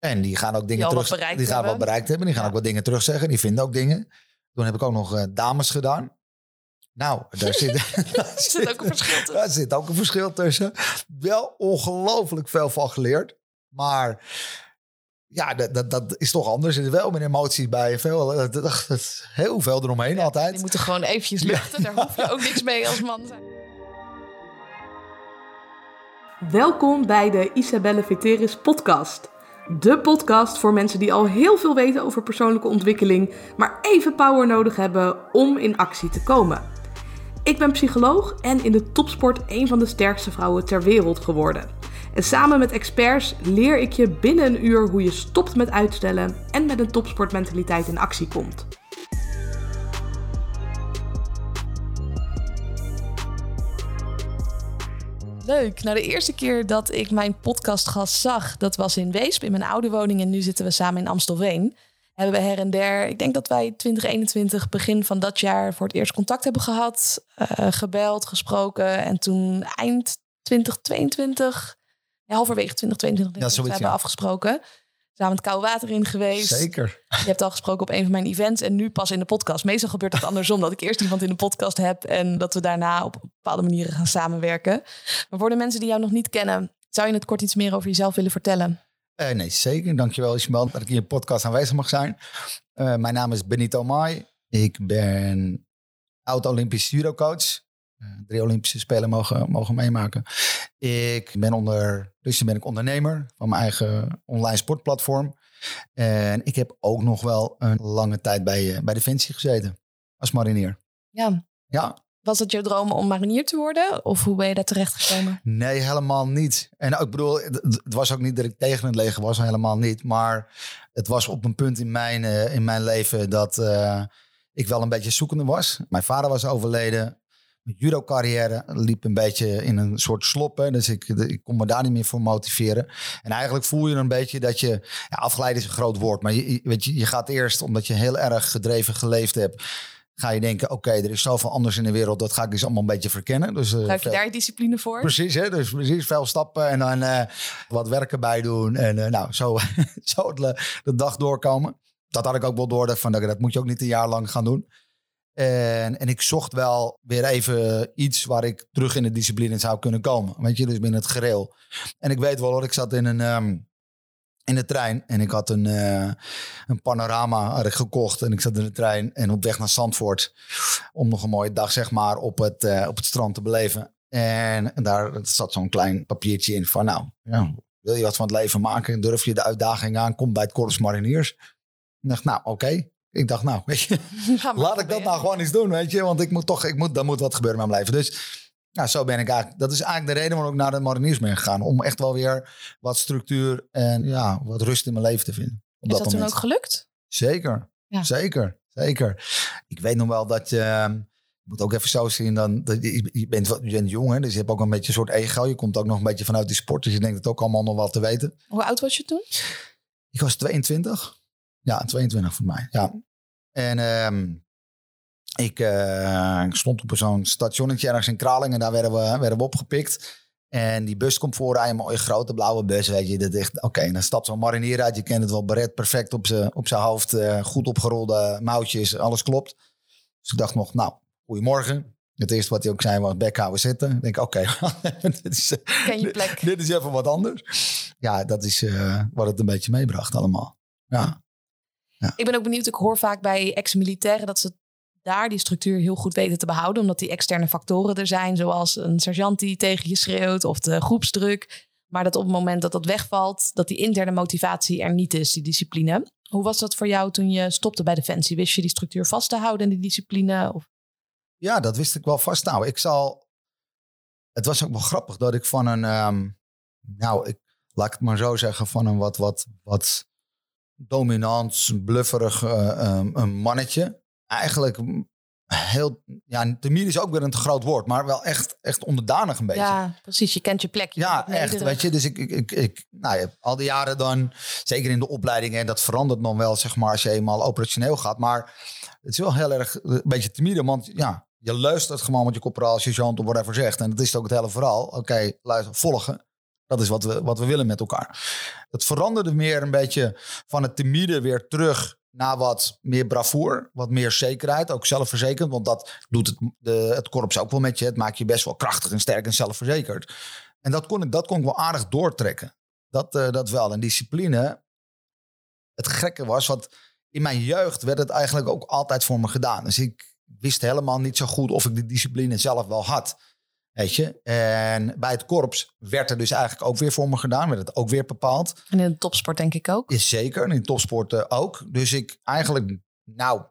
En die gaan ook dingen terug. bereikt Die gaan hebben. wat bereikt hebben. Die gaan Ja. ook wat dingen terugzeggen. Die vinden ook dingen. Toen heb ik ook nog eh, dames gedaan. Nou, daar zit, daar Er zit ook een verschil tussen. Daar zit ook een verschil tussen. Wel ongelooflijk veel van geleerd. Maar ja, dat, dat, dat is toch anders. Er zit wel meer emoties bij. Veel, dat, dat, heel veel eromheen Die altijd. moeten gewoon eventjes luchten. Daar hoef je ook niks mee als man. Welkom bij de Isabelle Veteris podcast. De podcast voor mensen die al heel veel weten over persoonlijke ontwikkeling, maar even power nodig hebben om in actie te komen. Ik ben psycholoog en in de topsport een van de sterkste vrouwen ter wereld geworden. En samen met experts leer ik je binnen een uur hoe je stopt met uitstellen en met een topsportmentaliteit in actie komt. Leuk. Nou, de eerste keer dat ik mijn podcastgast zag, dat was in Weesp, in mijn oude woning. En nu zitten we samen in Amstelveen. Hebben we her en der, ik denk dat wij 2021, begin van dat jaar, voor het eerst contact hebben gehad. eh, gebeld, gesproken. En toen eind 2022, ja, halverwege 2022, denk Ja, ik, dat we zoiets, hebben ja. afgesproken. Samen het koude water in geweest. Zeker. Je hebt al gesproken op een van mijn events en nu pas in de podcast. Meestal gebeurt het andersom, dat ik eerst iemand in de podcast heb en dat we daarna op bepaalde manieren gaan samenwerken. Maar voor de mensen die jou nog niet kennen, zou je het kort iets meer over jezelf willen vertellen? Eh, nee, zeker. Dankjewel Ismael dat ik in je podcast aanwezig mag zijn. Eh, mijn naam is Benito Mai. Ik ben oud-Olympisch judocoach. Eh, drie Olympische Spelen mogen, mogen meemaken. Ik ben onder, dus ben ik ondernemer van mijn eigen online sportplatform. En ik heb ook nog wel een lange tijd bij, eh, bij Defensie gezeten als marinier. Ja. Ja, Was het jouw droom om marinier te worden? Of hoe ben je daar terecht gekomen? Nee, helemaal niet. En ik bedoel, het, het was ook niet dat ik tegen het leger was, helemaal niet. Maar het was op een punt in mijn, eh, in mijn leven dat eh, ik wel een beetje zoekende was. Mijn vader was overleden. Mijn judo-carrière liep een beetje in een soort slop. Hè, dus ik, ik kon me daar niet meer voor motiveren. En eigenlijk voel je een beetje dat je... Ja, afgeleid is een groot woord. Maar je, weet je, je gaat eerst, omdat je heel erg gedreven geleefd hebt... ga je denken, oké, er is zoveel anders in de wereld. Dat ga ik dus allemaal een beetje verkennen. Dus, eh, Gebruik je daar discipline voor? Precies, hè? dus precies veel stappen en dan eh, wat werken bij doen. En eh, nou, zo, zo le- de dag doorkomen. Dat had ik ook wel door. Van, dat dat moet je ook niet een jaar lang gaan doen. En, en ik zocht wel weer even iets waar ik terug in de discipline zou kunnen komen. Weet je, dus binnen het gereel. En ik weet wel hoor, ik zat in een... ehm, in de trein en ik had een, eh, een panorama had ik gekocht en ik zat in de trein en op weg naar Zandvoort om nog een mooie dag zeg maar op het, eh, op het strand te beleven. En daar zat zo'n klein papiertje in van nou, ja, wil je wat van het leven maken? Durf je de uitdaging aan? Kom bij het Korps Mariniers. Ik dacht nou oké. Ik dacht nou, weet je, laat ik dat nou gewoon eens doen, weet je. Want ik moet toch, ik moet, dan moet wat gebeuren in mijn leven. Dus nou, zo ben ik eigenlijk. Dat is eigenlijk de reden waarom ik naar de mariniers ben gegaan. Om echt wel weer wat structuur en ja, wat rust in mijn leven te vinden. Op Is dat toen ook gelukt? Zeker, Ja. zeker, zeker. Ik weet nog wel dat je... ehm, Je moet ook even zo zien, dan, dat je, je, bent, wat- je bent jong, hè, dus je hebt ook een beetje een soort ego. Je komt ook nog een beetje vanuit die sport, dus je denkt het ook allemaal nog wel te weten. Hoe oud was je toen? Ik was 22. Ja, 22 voor mij. Ja. En ehm, ik, eh, ik stond op zo'n stationnetje ergens in Kralingen. En daar werden we, werden we opgepikt. En die bus komt voorrijden, een mooie grote blauwe bus, weet je. Dat echt, oké, dan stapt zo'n marinier uit. Je kent het wel, beret perfect op zijn op zijn hoofd. eh, goed opgerolde mouwtjes, alles klopt. Dus ik dacht nog, nou, goedemorgen. Het eerste wat hij ook zei was, bek houden zitten. Ik denk, oké, dit, is, Ken je plek? dit is even wat anders. Ja, dat is eh, wat het een beetje meebracht allemaal. Ja. Ik ben ook benieuwd. Ik hoor vaak bij ex-militairen dat ze daar die structuur heel goed weten te behouden. Omdat die externe factoren er zijn. Zoals een sergeant die tegen je schreeuwt of de groepsdruk. Maar dat op het moment dat dat wegvalt, dat die interne motivatie er niet is, die discipline. Hoe was dat voor jou toen je stopte bij Defensie? Wist je die structuur vast te houden en die discipline? Of... Ja, dat wist ik wel vasthouden. Ik zal. Het was ook wel grappig dat ik van een. ehm, nou, ik, laat ik het maar zo zeggen. Van een wat, wat, wat dominant, blufferig een mannetje. Eigenlijk heel. Ja, timide is ook weer een te groot woord. Maar wel echt, echt onderdanig een beetje. Ja, precies. Je kent je plek. Ja, echt. nederig. Weet je, dus ik, ik, ik, nou ja, al die jaren dan, zeker in de opleidingen, dat verandert dan wel, zeg maar, als je eenmaal operationeel gaat. Maar het is wel heel erg eh, een beetje timide, want ja, je luistert gewoon wat je corporaal, sergeant of whatever zegt. En dat is ook het hele verhaal. Oké, luister, volgen. Dat is wat we, wat we willen met elkaar. Het veranderde meer een beetje van het timide weer terug naar wat meer bravoer, wat meer zekerheid, ook zelfverzekerd. Want dat doet het, de, het korps ook wel met je. Het maakt je best wel krachtig en sterk en zelfverzekerd. En dat kon ik, dat kon ik wel aardig doortrekken. Dat, uh, dat wel. En discipline, het gekke was, wat in mijn jeugd werd het eigenlijk ook altijd voor me gedaan. Dus ik wist helemaal niet zo goed of ik de discipline zelf wel had. Weet je? En bij het korps werd er dus eigenlijk ook weer voor me gedaan. Werd het ook weer bepaald. En in de topsport denk ik ook. Is zeker. En in de topsport uh, ook. Dus ik eigenlijk, nou,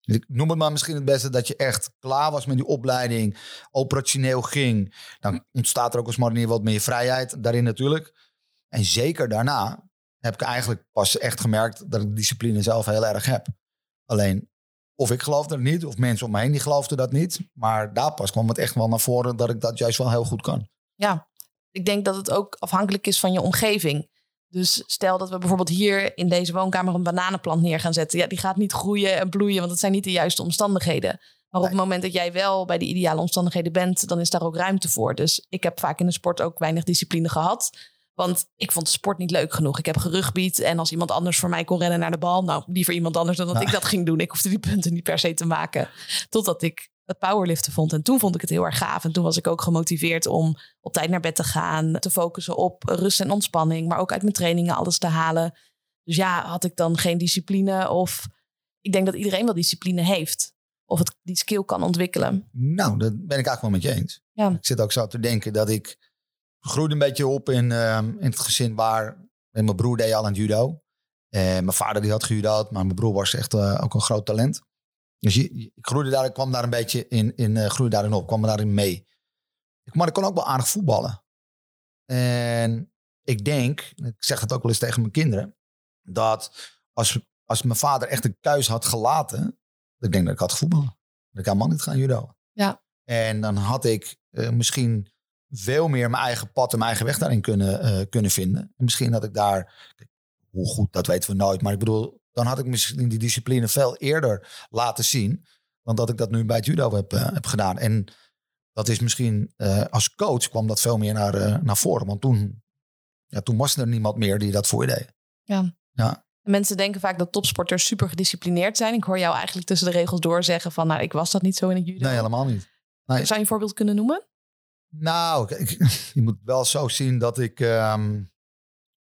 ik noem het maar misschien het beste dat je echt klaar was met die opleiding. Operationeel ging. Dan ontstaat er ook als marinier wat meer vrijheid daarin natuurlijk. En zeker daarna heb ik eigenlijk pas echt gemerkt dat ik de discipline zelf heel erg heb. Alleen of ik geloofde het niet, of mensen om me heen die geloofden dat niet. Maar daar pas kwam het echt wel naar voren dat ik dat juist wel heel goed kan. Ja, ik denk dat het ook afhankelijk is van je omgeving. Dus stel dat we bijvoorbeeld hier in deze woonkamer een bananenplant neer gaan zetten. Ja, die gaat niet groeien en bloeien, want het zijn niet de juiste omstandigheden. Maar op het moment dat jij wel bij de ideale omstandigheden bent, dan is daar ook ruimte voor. Dus ik heb vaak in de sport ook weinig discipline gehad. Want ik vond sport niet leuk genoeg. Ik heb gerugbied. En als iemand anders voor mij kon rennen naar de bal. Nou, liever iemand anders dan dat ik dat ging doen. Ik hoefde die punten niet per se te maken. Totdat ik het powerliften vond. En toen vond ik het heel erg gaaf. En toen was ik ook gemotiveerd om op tijd naar bed te gaan. Te focussen op rust en ontspanning. Maar ook uit mijn trainingen alles te halen. Dus ja, had ik dan geen discipline? Of ik denk dat iedereen wel discipline heeft. Of het die skill kan ontwikkelen. Nou, dat ben ik eigenlijk wel met je eens. Ja. Ik zit ook zo te denken dat ik groeide een beetje op in, ehm, in het gezin waar mijn broer deed al aan judo. En mijn vader die had gejudo'd, maar mijn broer was echt uh, ook een groot talent. Dus je, ik groeide daar, ik kwam daar een beetje in, in uh, groeide daarin op, kwam daarin mee. Maar ik kon ook wel aardig voetballen. En ik denk, ik zeg het ook wel eens tegen mijn kinderen, dat als, als mijn vader echt een keus had gelaten, ik denk dat ik had gevoetballen. Dat ik helemaal niet gaan judo. Ja. En dan had ik uh, misschien veel meer mijn eigen pad en mijn eigen weg daarin kunnen, uh, kunnen vinden. En misschien had ik daar, hoe goed, dat weten we nooit. Maar ik bedoel, dan had ik misschien die discipline veel eerder laten zien. Dan dat ik dat nu bij het judo heb, uh, heb gedaan. En dat is misschien, uh, als coach kwam dat veel meer naar, naar voren. Want toen, ja, toen was er niemand meer die dat voor je deed. Ja. ja. Mensen denken vaak dat topsporters super gedisciplineerd zijn. Ik hoor jou eigenlijk tussen de regels door zeggen van... nou, ik was dat niet zo in het judo. Nee, helemaal niet. Nee. Zou je een voorbeeld kunnen noemen? Nou, ik, je moet wel zo zien dat ik. Um,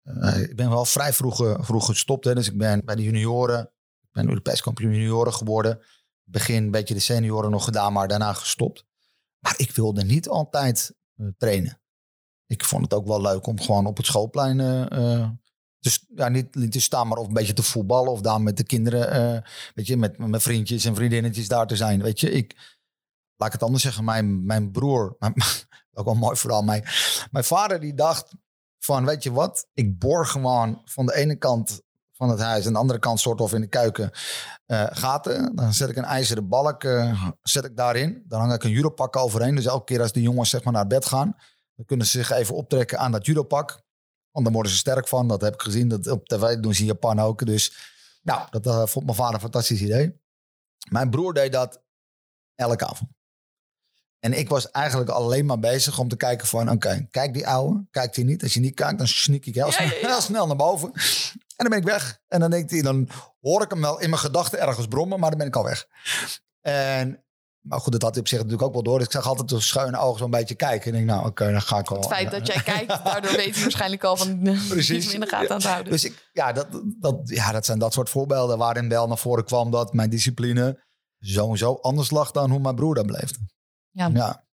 uh, ik ben wel vrij vroeg, vroeg gestopt. Hè. Dus ik ben bij de junioren. Ik ben Europees kampioen junioren geworden. Begin een beetje de senioren nog gedaan, maar daarna gestopt. Maar ik wilde niet altijd uh, trainen. Ik vond het ook wel leuk om gewoon op het schoolplein. Dus ja, niet, niet te staan, maar of een beetje te voetballen. Of daar met de kinderen. weet je, met, met mijn vriendjes en vriendinnetjes daar te zijn. Weet je, ik. Laat ik het anders zeggen. Mijn, mijn broer. Mijn, ook wel mooi vooral. Mijn, mijn vader die dacht van, weet je wat? Ik boor gewoon van de ene kant van het huis en de andere kant soort of in de keuken uh, gaten. Dan zet ik een ijzeren balk uh, zet ik daarin. Dan hang ik een judopak overheen. Dus elke keer als de jongens zeg maar naar bed gaan, dan kunnen ze zich even optrekken aan dat judopak. Want dan worden ze sterk van. Dat heb ik gezien. Dat op tv doen ze in Japan ook. Dus nou, dat uh, vond mijn vader een fantastisch idee. Mijn broer deed dat elke avond. En ik was eigenlijk alleen maar bezig om te kijken van... oké, kijk die ouwe, kijkt hij niet. Als je niet kijkt, dan sneak ik heel, ja, snel, ja, ja. heel snel naar boven. En dan ben ik weg. En dan denkt hij, dan hoor ik hem wel in mijn gedachten ergens brommen... maar dan ben ik al weg. En, maar goed, dat had hij op zich natuurlijk ook wel door. Dus ik zag altijd door schuine ogen zo'n beetje kijken. En ik denk, nou oké, dan ga ik al... Het feit dat jij kijkt, daardoor weet hij waarschijnlijk al van... Precies. in de gaten aan te houden. Dus ik, ja, dat, dat, ja, dat zijn dat soort voorbeelden... waarin wel naar voren kwam dat mijn discipline... sowieso anders lag dan hoe mijn broer dat beleefde. Ja. ja.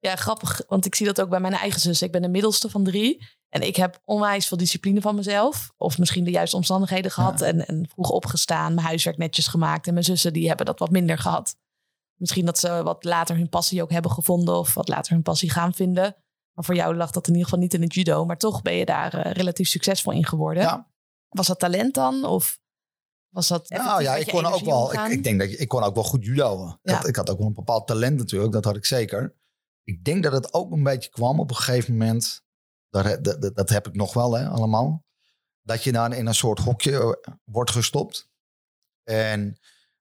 Ja, grappig. Want ik zie dat ook bij mijn eigen zus. Ik ben de middelste van drie. En ik heb onwijs veel discipline van mezelf. Of misschien de juiste omstandigheden gehad. Ja. En, en vroeg opgestaan. Mijn huiswerk netjes gemaakt. En mijn zussen die hebben dat wat minder gehad. Misschien dat ze wat later hun passie ook hebben gevonden. Of wat later hun passie gaan vinden. Maar voor jou lag dat in ieder geval niet in het judo. Maar toch ben je daar uh, relatief succesvol in geworden. Ja. Was dat talent dan? Of was dat nou ja, ik kon ook wel. Ik, ik, denk dat ik kon ook wel goed judo. Ja. Ik, had, ik had ook wel een bepaald talent natuurlijk. Dat had ik zeker. Ik denk dat het ook een beetje kwam op een gegeven moment. Dat, dat, dat heb ik nog wel, hè, allemaal. Dat je dan in een soort hokje eh, wordt gestopt. En,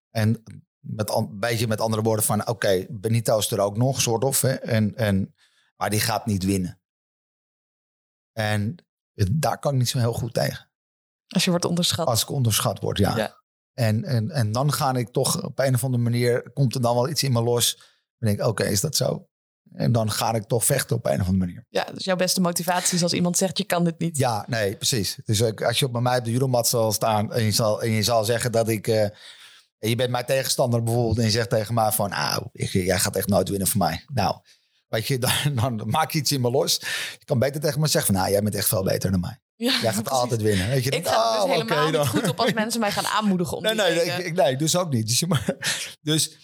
en met een beetje met andere woorden van... Oké, okay, Benito is er ook nog, soort of. Hè, en, en, maar die gaat niet winnen. En daar kan ik niet zo heel goed tegen. Als je wordt onderschat. Als ik onderschat word, ja. Ja. En, en, en dan ga ik toch op een of andere manier, komt er dan wel iets in me los. Dan denk ik, oké, is dat zo? En dan ga ik toch vechten op een of andere manier. Ja, dus jouw beste motivatie is als iemand zegt je kan dit niet. Ja, nee, precies. Dus als je op mij op de judomat zal staan en je zal, en je zal zeggen dat ik... eh, je bent mijn tegenstander bijvoorbeeld en je zegt tegen mij van... Nou, jij gaat echt nooit winnen van mij. Nou, weet je, dan, dan maak je iets in me los. Je kan beter tegen me zeggen van... Nou, jij bent echt veel beter dan mij. Ja, Jij gaat precies. altijd winnen. Weet je, Ik ga dus oh, helemaal niet goed op als mensen mij gaan aanmoedigen om Nee, die nee, nee, ik, nee, dus ook niet. Dus, maar, dus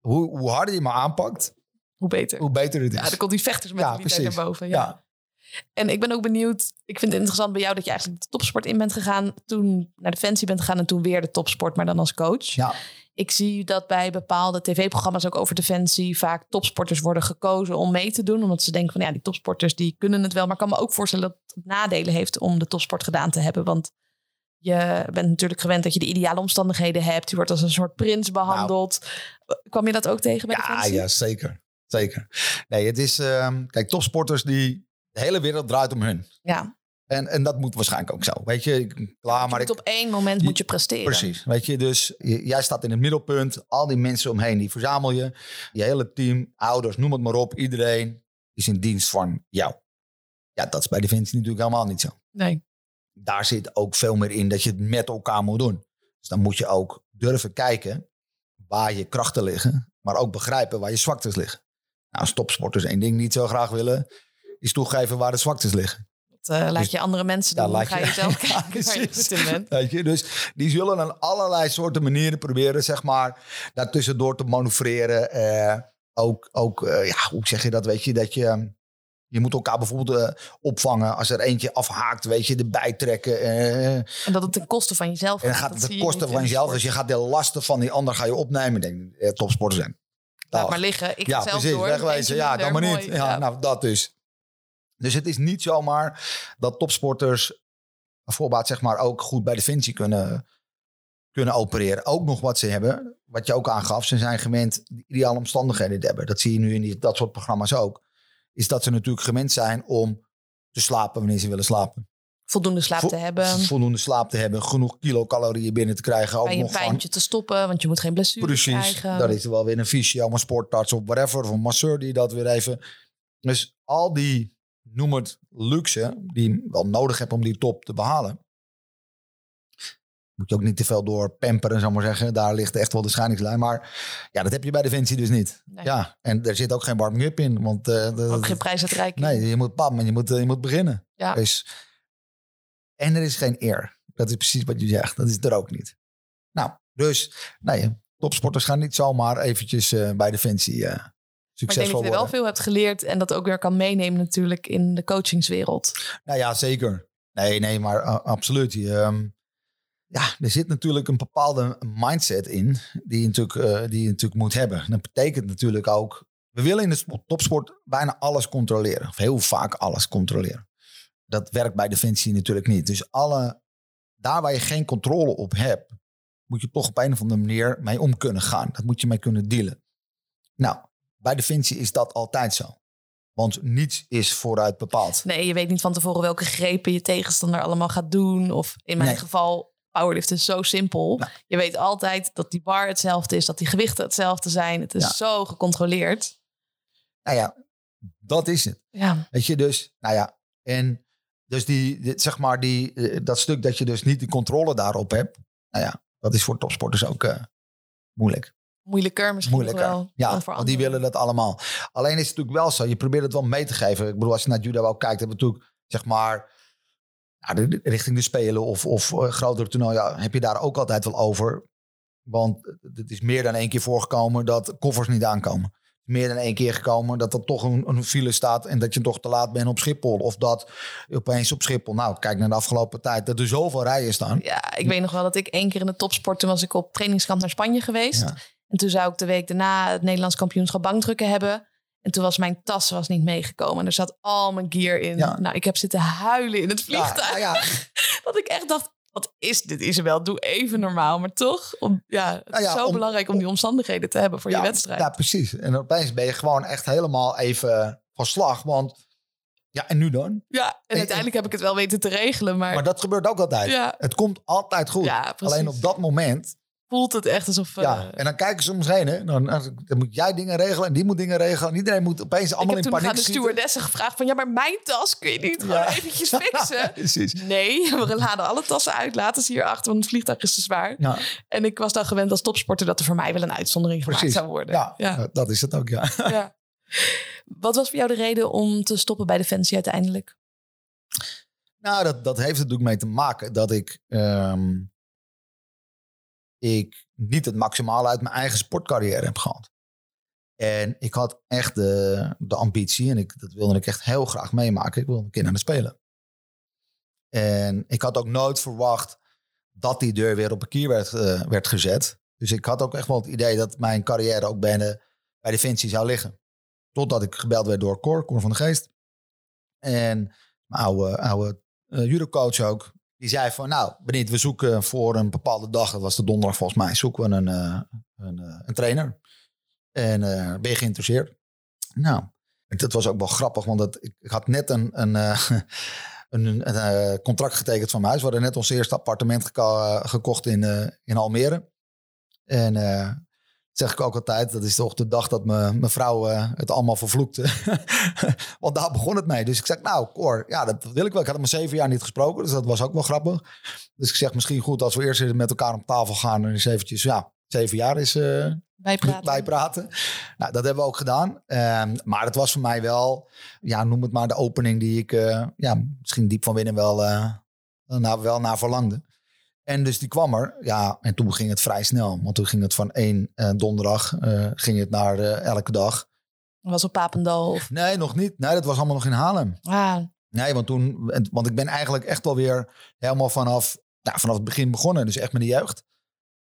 hoe, hoe harder je me aanpakt, Hoe beter. hoe beter het is. Ja, dan komt die vechtersmentaliteit Ja, precies. naar boven. Ja. ja. En ik ben ook benieuwd. Ik vind het interessant bij jou dat je eigenlijk de topsport in bent gegaan. Toen naar Defensie bent gegaan en toen weer de topsport, maar dan als coach. Ja. Ik zie dat bij bepaalde tv-programma's ook over Defensie vaak topsporters worden gekozen om mee te doen. Omdat ze denken van ja, die topsporters die kunnen het wel. Maar ik kan me ook voorstellen dat het nadelen heeft om de topsport gedaan te hebben. Want je bent natuurlijk gewend dat je de ideale omstandigheden hebt. Je wordt als een soort prins behandeld. Kwam je dat ook tegen bij Ja, Defensie? ja, zeker. Zeker. Nee, het is... ehm, kijk, topsporters die... De hele wereld draait om hun. ja. En, en dat moet waarschijnlijk ook zo. Weet je, klaar, Je maar ik... op één moment Je- moet je presteren. Precies. Weet je, dus jij staat in het middelpunt. Al die mensen omheen, die verzamel je. Je hele team, ouders, noem het maar op. Iedereen is in dienst van jou. Ja, dat is bij Defensie natuurlijk helemaal niet zo. Nee. daar zit ook veel meer in dat je het met elkaar moet doen. Dus dan moet je ook durven kijken waar je krachten liggen, maar ook begrijpen waar je zwaktes liggen. Nou, als topsporters één ding niet zo graag willen, is toegeven waar de zwaktes liggen. Dat eh, laat Dus- je andere mensen Ja, doen. Dan laat ga je- je zelf Ja, kijken waar je precies. goed in bent. Weet je? Dus die zullen aan allerlei soorten manieren proberen, zeg maar, daartussendoor te manoeuvreren. Eh, ook, ook eh, ja, hoe zeg je dat, weet je, dat je... Je moet elkaar bijvoorbeeld opvangen. Als er eentje afhaakt, weet je, erbij trekken. En dat het ten koste van jezelf En gaat. gaat Dat het ten koste van jezelf. Dus je gaat de lasten van die ander ga je opnemen. Ik denk, eh, topsporter zijn. Laat maar liggen. Ik ja, zelf precies. door. Wegwezen. Ja, dan maar niet. mooi. Ja, Nou, dat dus. Dus het is niet zomaar dat topsporters voorbaat zeg maar ook goed bij Defensie kunnen, kunnen opereren. Ook nog wat ze hebben, wat je ook aangaf, ze zijn gewend de ideale omstandigheden te hebben. Dat zie je nu in die, dat soort programma's ook. Is dat ze natuurlijk gewend zijn om te slapen wanneer ze willen slapen. Voldoende slaap Vo- te hebben. Voldoende slaap te hebben, genoeg kilocalorieën binnen te krijgen. Ook Bij je nog van, te stoppen, want je moet geen blessure Precies. krijgen. Dat is er wel weer een fysio, een sportarts of whatever. Of een masseur die dat weer even... Dus al die, noem het luxe, die je wel nodig hebt om die top te behalen. Moet je ook niet te veel door pamperen, zou maar zeggen. Daar ligt echt wel de scheidingslijn. Maar ja, dat heb je bij Defensie dus niet. Nee. Ja, en er zit ook geen warming-up in. Want, de- Ook geen prijsuitreiking. Nee, je moet pam en je moet, eh, je moet beginnen. Ja. Dus, en er is geen eer. Dat is precies wat je zegt. Dat is er ook niet. Nou, dus nee, topsporters gaan niet zomaar eventjes eh, bij Defensie eh Maar ik denk dat je er wel veel hebt geleerd en dat ook weer kan meenemen natuurlijk in de coachingswereld. Nou ja, zeker. Nee, nee, maar uh, absoluut. Ehm, ja, er zit natuurlijk een bepaalde mindset in die je natuurlijk, eh, die je natuurlijk moet hebben. Dat betekent natuurlijk ook, we willen in de sport- topsport bijna alles controleren. Of heel vaak alles controleren. Dat werkt bij Defensie natuurlijk niet. Dus alle, daar waar je geen controle op hebt, moet je toch op een of andere manier mee om kunnen gaan. Dat moet je mee kunnen dealen. Nou, bij Defensie is dat altijd zo. Want niets is vooruit bepaald. Nee, je weet niet van tevoren welke grepen je tegenstander allemaal gaat doen. Of in mijn Nee. geval, powerlift is zo simpel. Nou. Je weet altijd dat die bar hetzelfde is, dat die gewichten hetzelfde zijn. Het is Ja. zo gecontroleerd. Nou ja, dat is het. Ja, Weet je, dus, nou ja, en dus die, zeg maar, die, eh, dat stuk dat je dus niet de controle daarop hebt, nou ja, dat is voor topsporters ook eh, moeilijk. Moeilijker misschien Moeilijker. wel. ja, want die willen dat allemaal. Alleen is het natuurlijk wel zo, je probeert het wel mee te geven. Ik bedoel, als je naar judo ook kijkt, hebben we natuurlijk, zeg maar, nou, de- richting de Spelen of, of eh, grotere toernooien, heb je daar ook altijd wel over. Want het is meer dan één keer voorgekomen dat koffers niet aankomen. Meer dan één keer gekomen dat er toch een, een file staat en dat je toch te laat bent op Schiphol. Of dat opeens op Schiphol, nou kijk naar de afgelopen tijd, dat er zoveel rijen staan. Ja, ik weet nog wel dat ik één keer in de topsport, toen was ik op trainingskamp naar Spanje geweest. Ja. En toen zou ik de week daarna het Nederlands kampioenschap bankdrukken hebben. En toen was mijn tas was niet meegekomen. En er zat al mijn gear in. Ja. Nou, ik heb zitten huilen in het Ja, vliegtuig. nou ja, Dat ik echt dacht, wat is dit Isabel? Doe even normaal. Maar toch, om, ja, het Nou ja, is zo om- belangrijk om die omstandigheden te hebben voor ja, je wedstrijd. Ja, precies. En opeens ben je gewoon echt helemaal even van slag. Want Ja, en nu dan? Ja, en En- uiteindelijk heb ik het wel weten te regelen, maar, Maar dat gebeurt ook altijd. ja, Het komt altijd goed. ja, precies. Alleen op dat moment, voelt het echt alsof... eh, ja. En dan kijken ze om zich heen. Hè. Dan, dan moet jij dingen regelen en die moet dingen regelen. En iedereen moet opeens ik allemaal in paniek de schieten. stewardessen gevraagd van... ja, maar mijn tas kun je niet gewoon Ja. eventjes fixen? Precies. Nee, we laden alle tassen uit. Laten ze hier achter, want het vliegtuig is te zwaar. Ja, En ik was dan gewend als topsporter... dat er voor mij wel een uitzondering gemaakt zou worden. ja, Ja. eh, dat is het ook, ja. Ja. Wat was voor jou de reden om te stoppen bij Defensie uiteindelijk? Nou, dat, dat heeft er natuurlijk mee te maken dat ik, ehm, ik niet het maximale uit mijn eigen sportcarrière heb gehad. En ik had echt de, de ambitie, en ik, dat wilde ik echt heel graag meemaken. Ik wilde een keer naar de Spelen. En ik had ook nooit verwacht dat die deur weer op een kier werd, eh, werd gezet. Dus ik had ook echt wel het idee dat mijn carrière ook bij, de, bij Defensie zou liggen. Totdat ik gebeld werd door Cor, Cor van de Geest. En mijn oude, oude eh judocoach ook. Die zei van, nou, Beniet, we zoeken voor een bepaalde dag, dat was de donderdag volgens mij, zoeken we een, eh, een, eh, een trainer. En eh, ben je geïnteresseerd? Nou, dat was ook wel grappig, want dat, ik, had net een, een, een, een, contract getekend van mijn huis. We hadden net ons eerste appartement geko- gekocht in, in Almere. En zeg ik ook altijd, dat is toch de dag dat me- mijn vrouw eh, het allemaal vervloekte. Want daar begon het mee. Dus ik zeg, nou, Cor, ja, dat wil ik wel. Ik had hem maar zeven jaar niet gesproken, dus dat was ook wel grappig. Dus ik zeg, misschien goed als we eerst met elkaar op tafel gaan en eens eventjes, ja, zeven jaar is eh Bijpraten. bijpraten. Nou, dat hebben we ook gedaan. Ehm, maar het was voor mij wel, ja, noem het maar de opening die ik, eh, ja, misschien diep van binnen wel, nou, wel naar verlangde. En dus die kwam er, ja, en toen ging het vrij snel. Want toen ging het van één eh, donderdag, eh, ging het naar eh, elke dag. was op Papendal. Of... Nee, nog niet. Nee, dat was allemaal nog in Haarlem. Ah, Nee, want toen, en- want ik ben eigenlijk echt wel weer helemaal vanaf, nou, vanaf het begin begonnen. Dus echt met de jeugd.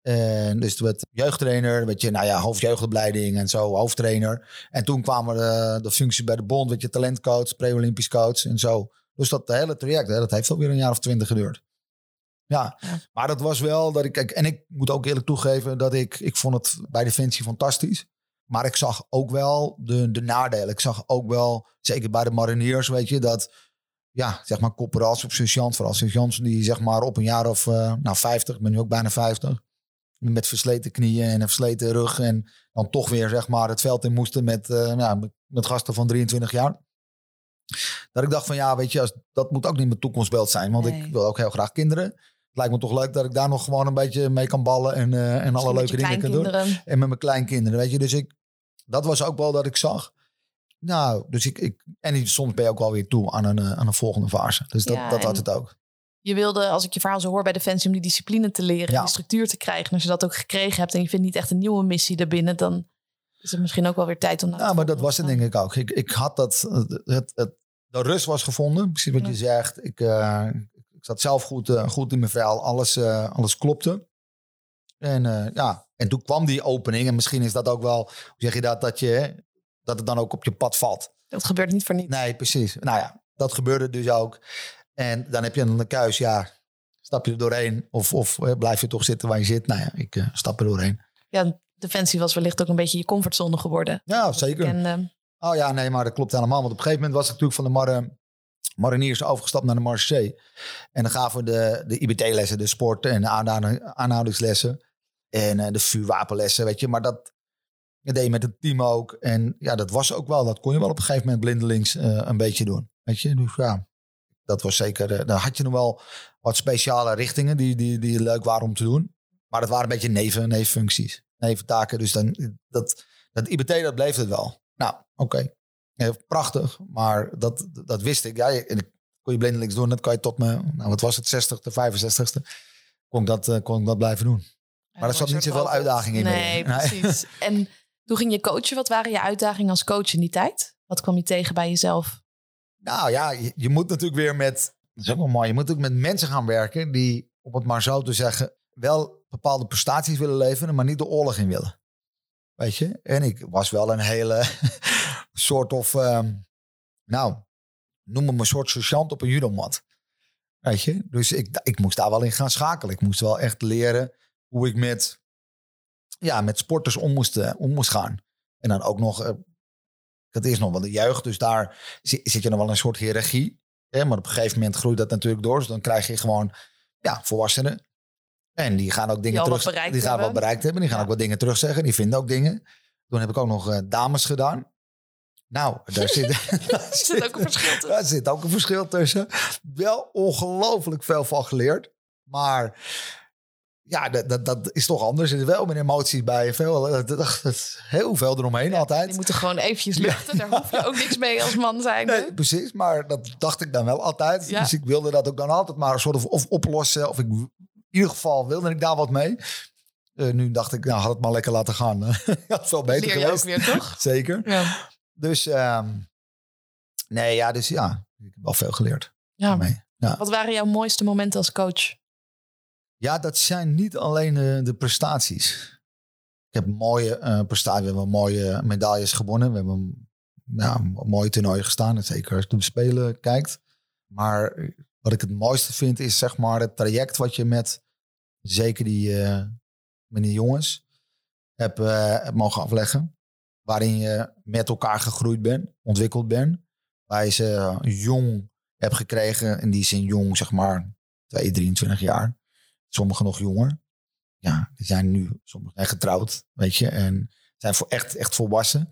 En dus toen werd jeugdtrainer, weet je, nou ja, hoofdjeugdopleiding en zo, hoofdtrainer. En toen kwamen de, de functies bij de bond, weet je, talentcoach, pre-olympisch coach en zo. Dus dat hele traject, hè, dat heeft alweer een jaar of twintig geduurd. Ja, Ja. maar dat was wel dat ik, kijk, en ik moet ook eerlijk toegeven dat ik, ik vond het bij Defensie fantastisch. Maar ik zag ook wel de, de nadelen. Ik zag ook wel, zeker bij de mariniers, weet je, dat ja, zeg maar corporaals of sergeant, vooral sergeants die zeg maar op een jaar of eh, nou 50, ik ben nu ook bijna 50, met versleten knieën en een versleten rug en dan toch weer zeg maar het veld in moesten met, eh, ja, met, met gasten van 23 jaar. Dat ik dacht van ja, weet je, als, dat moet ook niet mijn toekomstbeeld zijn, want Nee. ik wil ook heel graag kinderen. Het lijkt me toch leuk dat ik daar nog gewoon een beetje mee kan ballen en, eh, en alle leuke dingen kan doen. En met mijn kleinkinderen, weet je. Dus ik, dat was ook wel dat ik zag. Nou, dus ik, ik en soms ben je ook wel weer toe aan een, eh, aan een volgende fase. Dus dat, Ja, dat had het ook. Je wilde, als ik je verhaal zo hoor bij Defensie, om die discipline te leren, Ja. die structuur te krijgen. En als je dat ook gekregen hebt en je vindt niet echt een nieuwe missie daarbinnen, dan is het misschien ook wel weer tijd om naar Nou, maar dat was het denk ik ook. Ik, ik had dat, het, de rust was gevonden, precies wat Ja. je zegt. Ik, eh, ik zat zelf goed, eh, goed in mijn vel, alles, eh, alles klopte. En eh, ja, en toen kwam die opening. En misschien is dat ook wel, hoe zeg je dat, dat, je, dat het dan ook op je pad valt. Dat gebeurt niet voor niets. Nee, precies. Nou ja, dat gebeurde dus ook. En dan heb je een keus, ja, stap je er doorheen of, of blijf je toch zitten waar je zit? Nou ja, ik stap er doorheen. Ja, Defensie was wellicht ook een beetje je comfortzone geworden. Ja, zeker. En ehm, Oh ja, nee, maar dat klopt helemaal. Want op een gegeven moment was ik natuurlijk van de Mar mariniers overgestapt naar de Marseille. En dan gaven we de, de IBT-lessen, de sport- en de aanhouding- aanhoudingslessen. En eh, de vuurwapenlessen, weet je. Maar dat, dat deed je met het team ook. En ja, dat was ook wel, dat kon je wel op een gegeven moment blindelings eh, een beetje doen. Weet je, dus ja, dat was zeker, eh, dan had je nog wel wat speciale richtingen die, die, die leuk waren om te doen. Maar dat waren een beetje neven, nevenfuncties, neventaken. Dus dan, dat, dat IBT, dat bleef het wel. Nou, oké. Ja, prachtig, maar dat, dat wist ik. Ja, je- en ik kon je blindelings doen. Dat kan je tot me, nou wat was het, 60 de 65ste. Kon ik dat, eh, kon ik dat blijven doen. Maar er zat niet zoveel uitdaging in. Nee, precies. En toen ging je coachen. Wat waren je uitdagingen als coach in die tijd? Wat kwam je tegen bij jezelf? Nou ja, je, je moet natuurlijk weer met, dat is ook wel mooi, je moet ook met mensen gaan werken die, om het maar zo te zeggen, wel bepaalde prestaties willen leveren, maar niet de oorlog in willen. Weet je? En ik was wel een hele soort of, ehm, nou, noem me een soort sergeant op een judomat. Weet je? Dus ik, ik moest daar wel in gaan schakelen. Ik moest wel echt leren hoe ik met, ja, met sporters om moest, eh, om moest gaan. En dan ook nog eh, dat is nog wel de jeugd, dus daar zit je nog wel een soort hiërarchie. Hè? Maar op een gegeven moment groeit dat natuurlijk door. Dus dan krijg je gewoon ja, volwassenen. En die gaan ook dingen terug. Die gaan hebben. wat bereikt hebben. Die gaan Ja. ook wat dingen terugzeggen. Die vinden ook dingen. Toen heb ik ook nog eh, dames gedaan. Nou, daar zit, daar zit ook een verschil tussen. daar zit ook een verschil tussen. Wel ongelooflijk veel van geleerd. Maar ja, dat, dat, dat is toch anders. Er is wel meer emoties bij. Veel, dat, dat, heel veel eromheen altijd. Die moeten gewoon eventjes luchten. Daar hoef je ook niks mee als man zijn. Nee, precies. Maar dat dacht ik dan wel altijd. Ja. Dus ik wilde dat ook dan altijd maar een soort of, of oplossen. Of ik, in ieder geval wilde ik daar wat mee. Eh, nu dacht ik, nou had het maar lekker laten gaan. ja, veel beter leer je ook geweest. weer, toch? Zeker. Ja. Dus ehm, nee, ja, dus ja, ik heb wel veel geleerd. ja. Ja. Wat waren jouw mooiste momenten als coach? Ja, dat zijn niet alleen de, de prestaties. Ik heb mooie eh, prestaties. We hebben mooie medailles gewonnen. We hebben ja, een mooie toernooien gestaan. en Zeker als je de Spelen kijkt. Maar wat ik het mooiste vind is zeg maar het traject wat je met zeker die, met die jongens hebt, eh, hebt mogen afleggen. Waarin je met elkaar gegroeid bent, ontwikkeld bent. Waar je ze eh, jong hebt gekregen. In die zin jong, zeg maar 2, 23 jaar. Sommigen nog jonger. Ja, die zijn nu sommigen zijn getrouwd, weet je. En zijn voor echt, echt volwassen.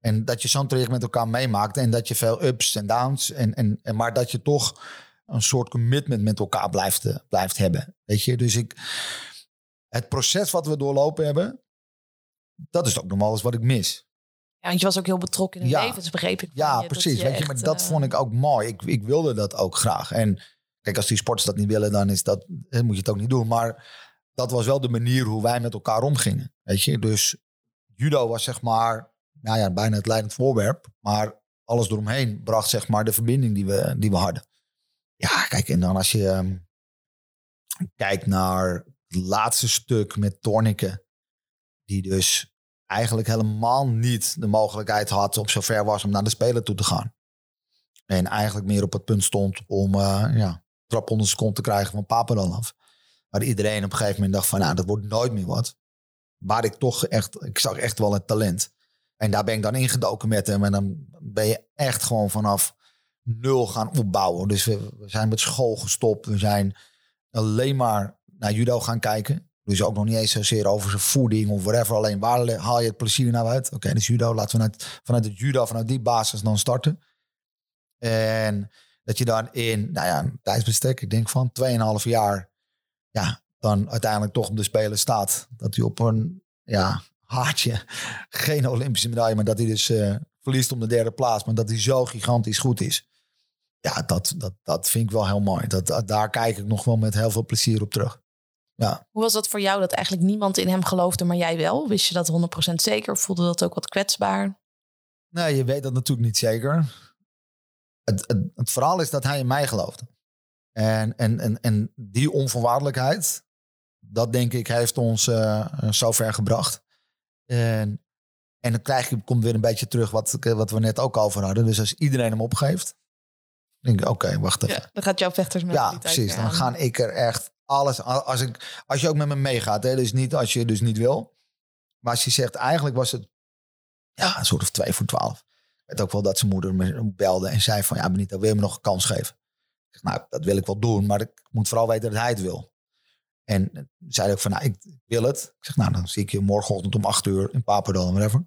En dat je zo'n traject met elkaar meemaakt. En dat je veel ups en downs. En, en, en, maar dat je toch een soort commitment met elkaar blijft, eh, blijft hebben. Weet je, dus ik. Het proces wat we doorlopen hebben. Dat is ook wel eens wat ik mis. Ja, want je was ook heel betrokken in de Ja. levens, begreep ik. Ja, je, dat precies. Weet je, maar dat eh, vond ik ook mooi. Ik, ik wilde dat ook graag. En kijk, als die sporters dat niet willen, dan is dat, moet je het ook niet doen. Maar dat was wel de manier hoe wij met elkaar omgingen. Weet je, dus judo was zeg maar, nou ja, bijna het leidend voorwerp. Maar alles eromheen bracht zeg maar de verbinding die we, die we hadden. Ja, kijk, en dan als je ehm, kijkt naar het laatste stuk met Torniken, die dus eigenlijk helemaal niet de mogelijkheid had, op zover was om naar de Spelen toe te gaan. En eigenlijk meer op het punt stond om eh, ja, trap onder zijn te krijgen van Papa dan af. Maar iedereen op een gegeven moment dacht van, nou, dat wordt nooit meer wat. Maar ik toch echt, ik zag echt wel het talent. En daar ben ik dan ingedoken met hem. En dan ben je echt gewoon vanaf nul gaan opbouwen. Dus we zijn met school gestopt. We zijn alleen maar naar judo gaan kijken. Dus ook nog niet eens zozeer over zijn voeding of whatever. Alleen waar haal je het plezier nou uit? Oké, dus judo. Laten we vanuit, vanuit het judo, vanuit die basis dan starten. En dat je dan in, nou ja, een tijdsbestek, ik denk van 2,5 jaar, ja, dan uiteindelijk toch op de Spelen staat. Dat hij op een, ja, haartje, geen Olympische medaille, maar dat hij dus eh, verliest om de derde plaats. Maar dat hij zo gigantisch goed is. Ja, dat, dat, dat vind ik wel heel mooi. Dat- daar kijk ik nog wel met heel veel plezier op terug. Ja. Hoe was dat voor jou dat eigenlijk niemand in hem geloofde, maar jij wel? Wist je dat 100% zeker? Voelde dat ook wat kwetsbaar? Nee, je weet dat natuurlijk niet zeker. Het, het, het verhaal is dat hij in mij geloofde. En, en, en, en die onvoorwaardelijkheid, dat denk ik heeft ons eh zo ver gebracht. En, en dan krijg je, komt weer een beetje terug wat, wat we net ook over hadden. Dus als iedereen hem opgeeft, denk ik, oké, wacht even. Ja, dan gaat jouw Ja, vechtersmentaliteit precies. weer Dan ga ik er echt alles als ik als je ook met me meegaat, hè, dus niet als je dus niet wil, maar als je zegt eigenlijk was het ja een soort of twee voor twaalf. Ik weet ook wel dat zijn moeder me belde en zei van ja Benito, wil je me nog een kans geven? Ik zeg, nou dat wil ik wel doen, maar ik moet vooral weten dat hij het wil. En zei ook van nou ik wil het. Ik zeg nou dan zie ik je morgenochtend om acht uur in Papendal whatever.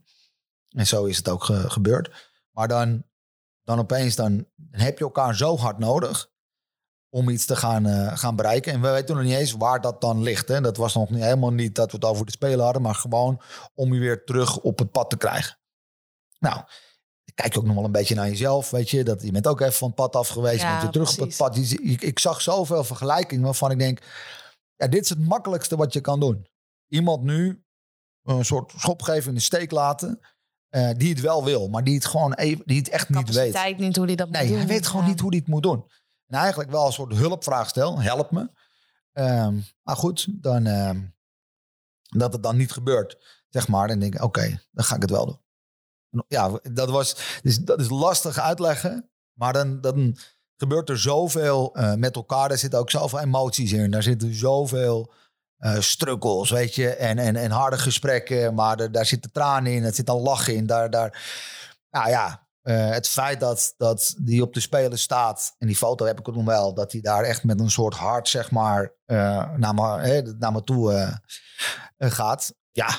En zo is het ook ge- gebeurd. Maar dan dan opeens dan heb je elkaar zo hard nodig om iets te gaan, eh, gaan bereiken. En we weten nog niet eens waar dat dan ligt. Hè. Dat was nog niet, helemaal niet dat we het over de Spelen hadden, maar gewoon om je weer terug op het pad te krijgen. Nou, kijk je ook nog wel een beetje naar jezelf, weet je. Dat, je bent ook even van het pad af geweest, Ja, je bent weer terug precies. op het pad. Ik, ik zag zoveel vergelijkingen waarvan ik denk, ja, dit is het makkelijkste wat je kan doen. Iemand nu een soort schop geven in de steek laten, eh, die het wel wil, maar die het gewoon even, die het echt niet weet. Capaciteit niet hoe hij dat Nee, moet doen. hij weet gewoon Ja. niet hoe hij het moet doen. En eigenlijk wel een soort hulpvraag stel. Help me. Ehm, maar goed, dan, ehm, dat het dan niet gebeurt. Zeg maar. Dan denk ik, oké, dan ga ik het wel doen. Ja, dat, was, dus dat is lastig uitleggen. Maar dan, dan gebeurt er zoveel eh, met elkaar. Er zitten ook zoveel emoties in. Daar zitten zoveel eh struggles, weet je. En, en, en harde gesprekken. Maar er, daar zitten tranen in. Er zit een lach in. Daar, daar, Nou ja, eh, het feit dat, dat die op de Spelen staat, en die foto heb ik ook nog wel, dat hij daar echt met een soort hart, zeg maar, eh, naar, me, hè, naar me toe gaat. Ja,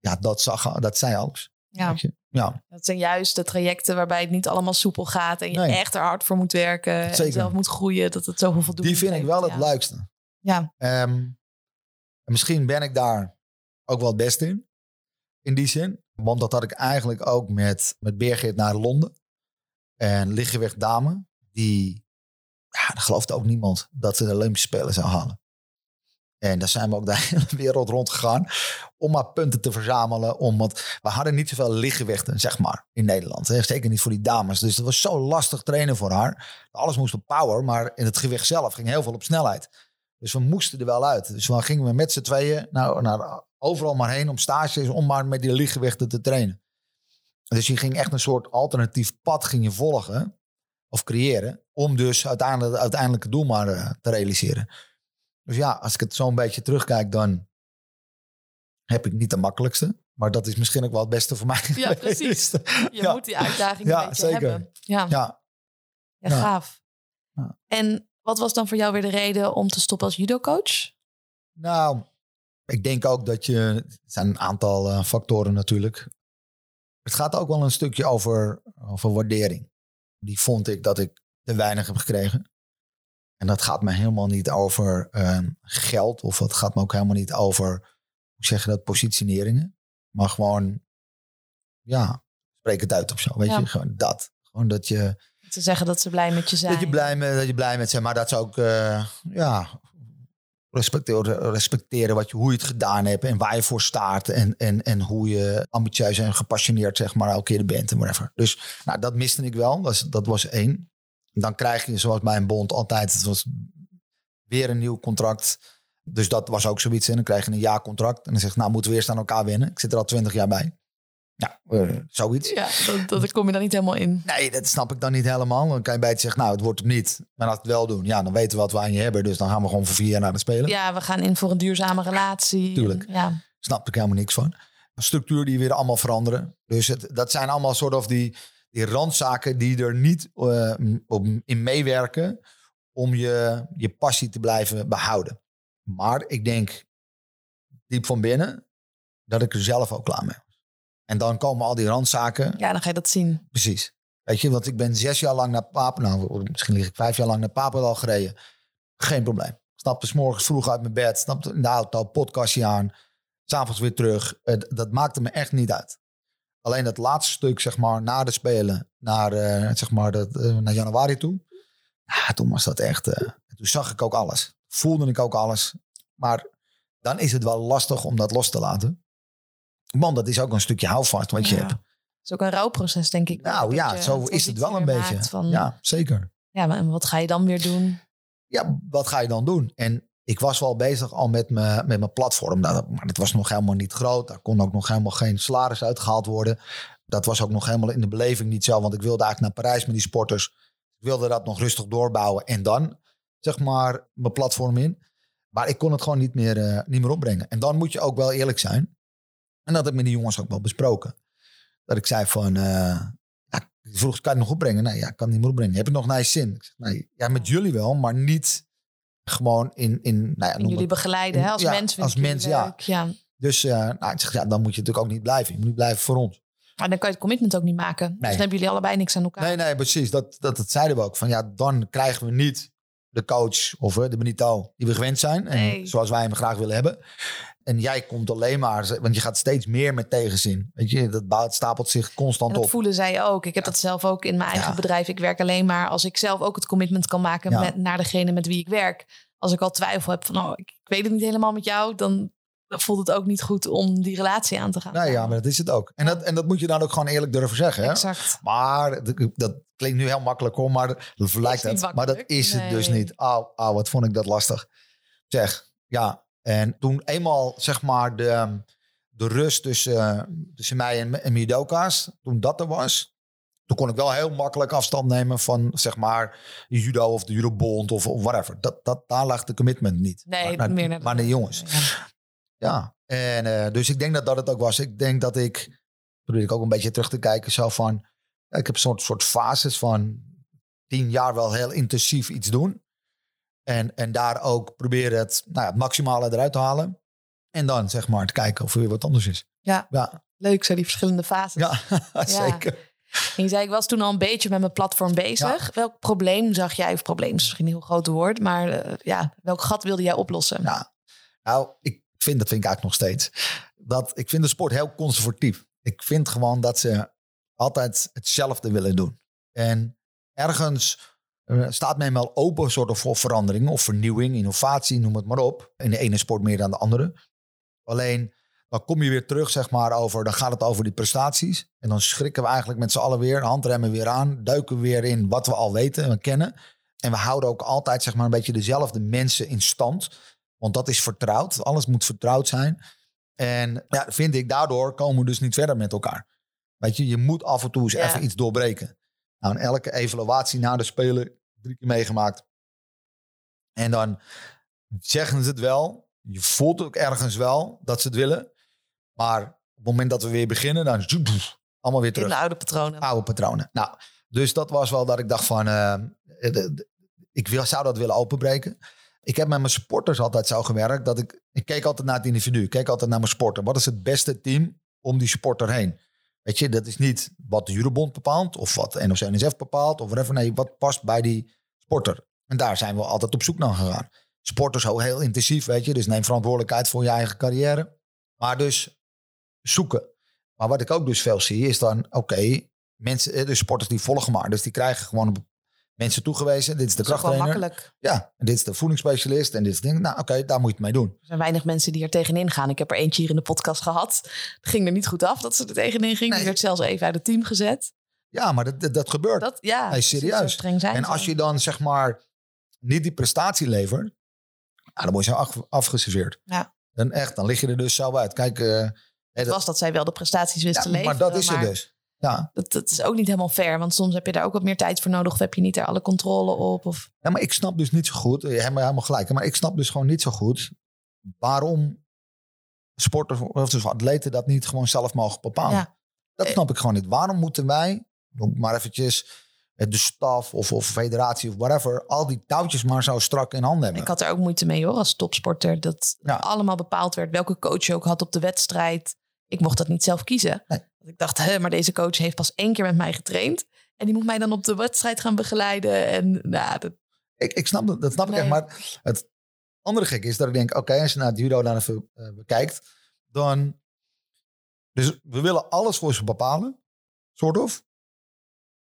ja dat, zag, dat zei alles. Ja. weet je. ja, Dat zijn juist de trajecten waarbij het niet allemaal soepel gaat. En je Nee. echt er hard voor moet werken. En Zeker. zelf moet groeien. Dat het zoveel voldoening die vind ik wel het leukste. Ja, Ehm, en misschien ben ik daar ook wel het beste in. In die zin. Want dat had ik eigenlijk ook met, met Birgit naar Londen. En lichtgewicht dame. Die, ja, geloofde ook niemand dat ze de Olympische Spelen zou halen. En daar zijn we ook de hele wereld rond gegaan. Om maar punten te verzamelen. Om, want we hadden niet zoveel lichtgewichten, zeg maar, in Nederland. Zeker niet voor die dames. Dus het was zo lastig trainen voor haar. Alles moest op power. Maar in het gewicht zelf ging heel veel op snelheid. Dus we moesten er wel uit. Dus dan gingen we met z'n tweeën naar, naar overal maar heen om stages, om maar met die lichtgewichten te trainen. Dus je ging echt een soort alternatief pad ging je volgen of creëren, om dus uiteindelijk het uiteindelijke doel maar eh, te realiseren. Dus ja, als ik het zo een beetje terugkijk, dan heb ik niet de makkelijkste. Maar dat is misschien ook wel het beste voor mij. Ja, precies. je Ja. moet die uitdaging Ja, een beetje zeker. hebben. Ja, ja. Ja, gaaf. En wat was dan voor jou weer de reden om te stoppen als judocoach? Nou, ik denk ook dat je. Er zijn een aantal eh, factoren natuurlijk. Het gaat ook wel een stukje over, over waardering. Die vond ik dat ik te weinig heb gekregen. En dat gaat me helemaal niet over eh, geld. Of het gaat me ook helemaal niet over, hoe zeg je dat, positioneringen. Maar gewoon, ja, spreek het uit of zo. Weet Ja. je, gewoon dat. Gewoon dat je, Te zeggen dat ze blij met je zijn. dat je blij, met, dat je blij met zijn. Maar dat ze ook, eh, ja, respecteren, respecteren wat je, hoe je het gedaan hebt en waar je voor staat. En, en, en hoe je ambitieus en gepassioneerd, zeg maar, elke keer bent en whatever. Dus nou, dat miste ik wel. Dat, is- dat was één. Dan krijg je, zoals bij een bond altijd, het was weer een nieuw contract. Dus dat was ook zoiets. En dan krijg je een jaarcontract. En dan zegt, nou moeten we eerst aan elkaar winnen. Ik zit er al twintig jaar bij. Ja, eh, zoiets. Ja, dat, dat, daar kom je dan niet helemaal in. Nee, dat snap ik dan niet helemaal. Dan kan je beter zeggen, nou, het wordt hem niet. Maar als we het wel doen, ja, dan weten we wat we aan je hebben. Dus dan gaan we gewoon voor vier jaar naar de Spelen. Ja, we gaan in voor een duurzame relatie. Tuurlijk. En, ja, Snap ik helemaal niks van. Een structuur die weer allemaal veranderen. Dus het, dat zijn allemaal soort of die, die randzaken die er niet eh, op, in meewerken om je, je passie te blijven behouden. Maar ik denk diep van binnen dat ik er zelf ook klaar mee. En dan komen al die randzaken ja, dan ga je dat zien. Precies. Weet je, want ik ben zes jaar lang naar Papendal, nou, misschien lig ik vijf jaar lang naar Papendal gereden. Geen probleem. Stapte s morgens vroeg uit mijn bed, stapte in de auto, podcastje aan, s'avonds weer terug. Dat maakte me echt niet uit. Alleen dat laatste stuk, zeg maar, na de Spelen, naar, eh, zeg maar, dat, eh, naar januari toe. Ja, toen was dat echt, eh, toen zag ik ook alles. Voelde ik ook alles. Maar dan is het wel lastig om dat los te laten. Want dat is ook een stukje houvast wat je Ja. hebt. Het is ook een rouwproces, denk ik. Nou ja, je zo is het wel een beetje. Van, Ja, zeker. ja, maar en wat ga je dan weer doen? Ja, wat ga je dan doen? En ik was wel bezig al met, me, met mijn platform. Nou, dat- maar dat was nog helemaal niet groot. Daar kon ook nog helemaal geen salaris uitgehaald worden. Dat was ook nog helemaal in de beleving niet zo. Want ik wilde eigenlijk naar Parijs met die sporters. Ik wilde dat nog rustig doorbouwen. En dan, zeg maar, mijn platform in. Maar ik kon het gewoon niet meer, eh, niet meer opbrengen. En dan moet je ook wel eerlijk zijn. En dat heb ik met die jongens ook wel besproken. Dat ik zei van... eh, ja, vroeg, kan je het nog opbrengen? Nee, ja, ik kan het niet meer opbrengen. Heb je nog naar je zin? Ik zeg, nee, ja, met jullie wel, maar niet gewoon in... in nou ja, noem jullie het- begeleiden hè? als Ja, mens. als ik mens, ja. ja. Dus eh, nou, ik zeg, ja, dan moet je natuurlijk ook niet blijven. Je moet niet blijven voor ons. Maar dan kan je het commitment ook niet maken. Dus dan hebben jullie allebei niks aan elkaar. Nee, nee, precies. Dat, dat, dat zeiden we ook. Van ja, dan krijgen we niet de coach of eh, de Benito die we gewend zijn. En Nee. zoals wij hem graag willen hebben. En jij komt alleen maar, want je gaat steeds meer met tegenzin. Weet je, dat bouwt, stapelt zich En constant dat op. voelen zij ook. Ik heb dat zelf ook in mijn eigen Ja. bedrijf. Ik werk alleen maar als ik zelf ook het commitment kan maken Ja. met, naar degene met wie ik werk. Als ik al twijfel heb van, oh, ik, weet het niet helemaal met jou, dan voelt het ook niet goed om die relatie aan te gaan. Nou ja, maar dat is het ook. En dat, en dat moet je dan ook gewoon eerlijk durven zeggen. Hè? Exact. Maar dat, klinkt nu heel makkelijk hoor, maar dat lijkt het. Maar dat is het dus niet. Auw, auw, wat vond ik dat lastig. Zeg, ja. En toen eenmaal zeg maar de, de rust tussen, tussen mij en, en judoka's, toen dat er was, toen kon ik wel heel makkelijk afstand nemen van zeg maar judo of de judobond of, of whatever. Dat, dat, daar lag de commitment niet. Nee, maar, meer naar de- maar de jongens. Ja. Ja, en eh, dus ik denk dat dat het ook was. Ik denk dat ik, probeer ik ook een beetje terug te kijken, zo van, ik heb een soort, soort fases van tien jaar wel heel intensief iets doen. En, en daar ook proberen het, nou ja, het maximale eruit te halen. En dan zeg maar te kijken of er weer wat anders is. Ja. Ja, Leuk, zo die verschillende fases. ja zeker. En je zei, ik was toen al een beetje met mijn platform bezig. Welk probleem zag jij, of probleem is misschien een heel groot woord, maar eh, ja, welk gat wilde jij oplossen? Nou, nou, ik vind, dat vind ik eigenlijk nog steeds. Dat, ik vind de sport heel conservatief. Ik vind gewoon dat ze altijd hetzelfde willen doen. En ergens staat men wel open soort of voor verandering of vernieuwing, innovatie, noem het maar op. In de ene sport meer dan de andere. Alleen dan kom je weer terug, zeg maar, over, dan gaat het over die prestaties. En dan schrikken we eigenlijk met z'n allen weer, handremmen weer aan, duiken weer in wat we al weten en kennen. En we houden ook altijd, zeg maar, een beetje dezelfde mensen in stand. Want dat is vertrouwd. Alles moet vertrouwd zijn. En ja, vind ik, daardoor komen we dus niet verder met elkaar. Weet je, je moet af en toe eens Ja. even iets doorbreken. Nou, in elke evaluatie na de Spelen, drie keer meegemaakt. En dan zeggen ze het wel. Je voelt ook ergens wel dat ze het willen. Maar op het moment dat we weer beginnen, dan allemaal weer In terug. de oude patronen. Oude patronen. Nou, dus dat was wel dat ik dacht van, eh, eh, ik wil, zou dat willen openbreken. Ik heb met mijn sporters altijd zo gewerkt dat ik, ik keek altijd naar het individu. Ik keek altijd naar mijn sporter. Wat is het beste team om die sporter heen? Weet je, dat is niet wat de Jurobond bepaalt of wat de NOC-NSF bepaalt of whatever. Nee, wat past bij die sporter? En daar zijn we altijd op zoek naar gegaan. Sporters ook heel intensief, weet je. Dus neem verantwoordelijkheid voor je eigen carrière. Maar dus zoeken. Maar wat ik ook dus veel zie is dan, oké, mensen, eh, de sporters die volgen maar. Dus die krijgen gewoon mensen toegewezen. Dit is de Dat is krachttrainer. makkelijk. Ja, en dit is de voedingsspecialist en dit is ding. Nou, oké, daar moet je het mee doen. Er zijn weinig mensen die er tegenin gaan. Ik heb er eentje hier in de podcast gehad. Het ging er niet goed af dat ze er tegenin ging. Nee. Die werd zelfs even uit het team gezet. Ja, maar dat, dat, dat gebeurt. Dat, ja, Nee, serieus. Zo streng zijn en als je dan zeg maar niet die prestatie levert, nou, dan word je zo af, afgeserveerd. Ja. Dan echt, dan lig je er dus zo uit. Kijk, eh, Het was dat zij wel de prestaties wist ja, te leveren. maar dat is maar het dus. Ja. Dat, dat is ook niet helemaal fair. Want soms heb je daar ook wat meer tijd voor nodig. Of heb je niet er alle controle op. Of... ja, maar ik snap dus niet zo goed, je hebt me helemaal gelijk, maar ik snap dus gewoon niet zo goed waarom sporters of dus atleten dat niet gewoon zelf mogen bepalen. Ja. Dat Eh. snap ik gewoon niet. Waarom moeten wij, maar eventjes, eh, de staf of, of federatie of whatever, al die touwtjes maar zo strak in handen hebben? Ik had er ook moeite mee hoor, als topsporter. Dat Ja. allemaal bepaald werd welke coach je ook had op de wedstrijd. Ik mocht dat niet zelf kiezen. Nee. Want Ik dacht, hè, maar deze coach heeft pas één keer met mij getraind. En die moet mij dan op de wedstrijd gaan begeleiden. En nou, dat, Ik, ik snap dat, dat snap ik echt. Maar het andere gek is dat ik denk, oké, als je naar het judo dan even eh, bekijkt, dan... Dus we willen alles voor ze bepalen, soort of.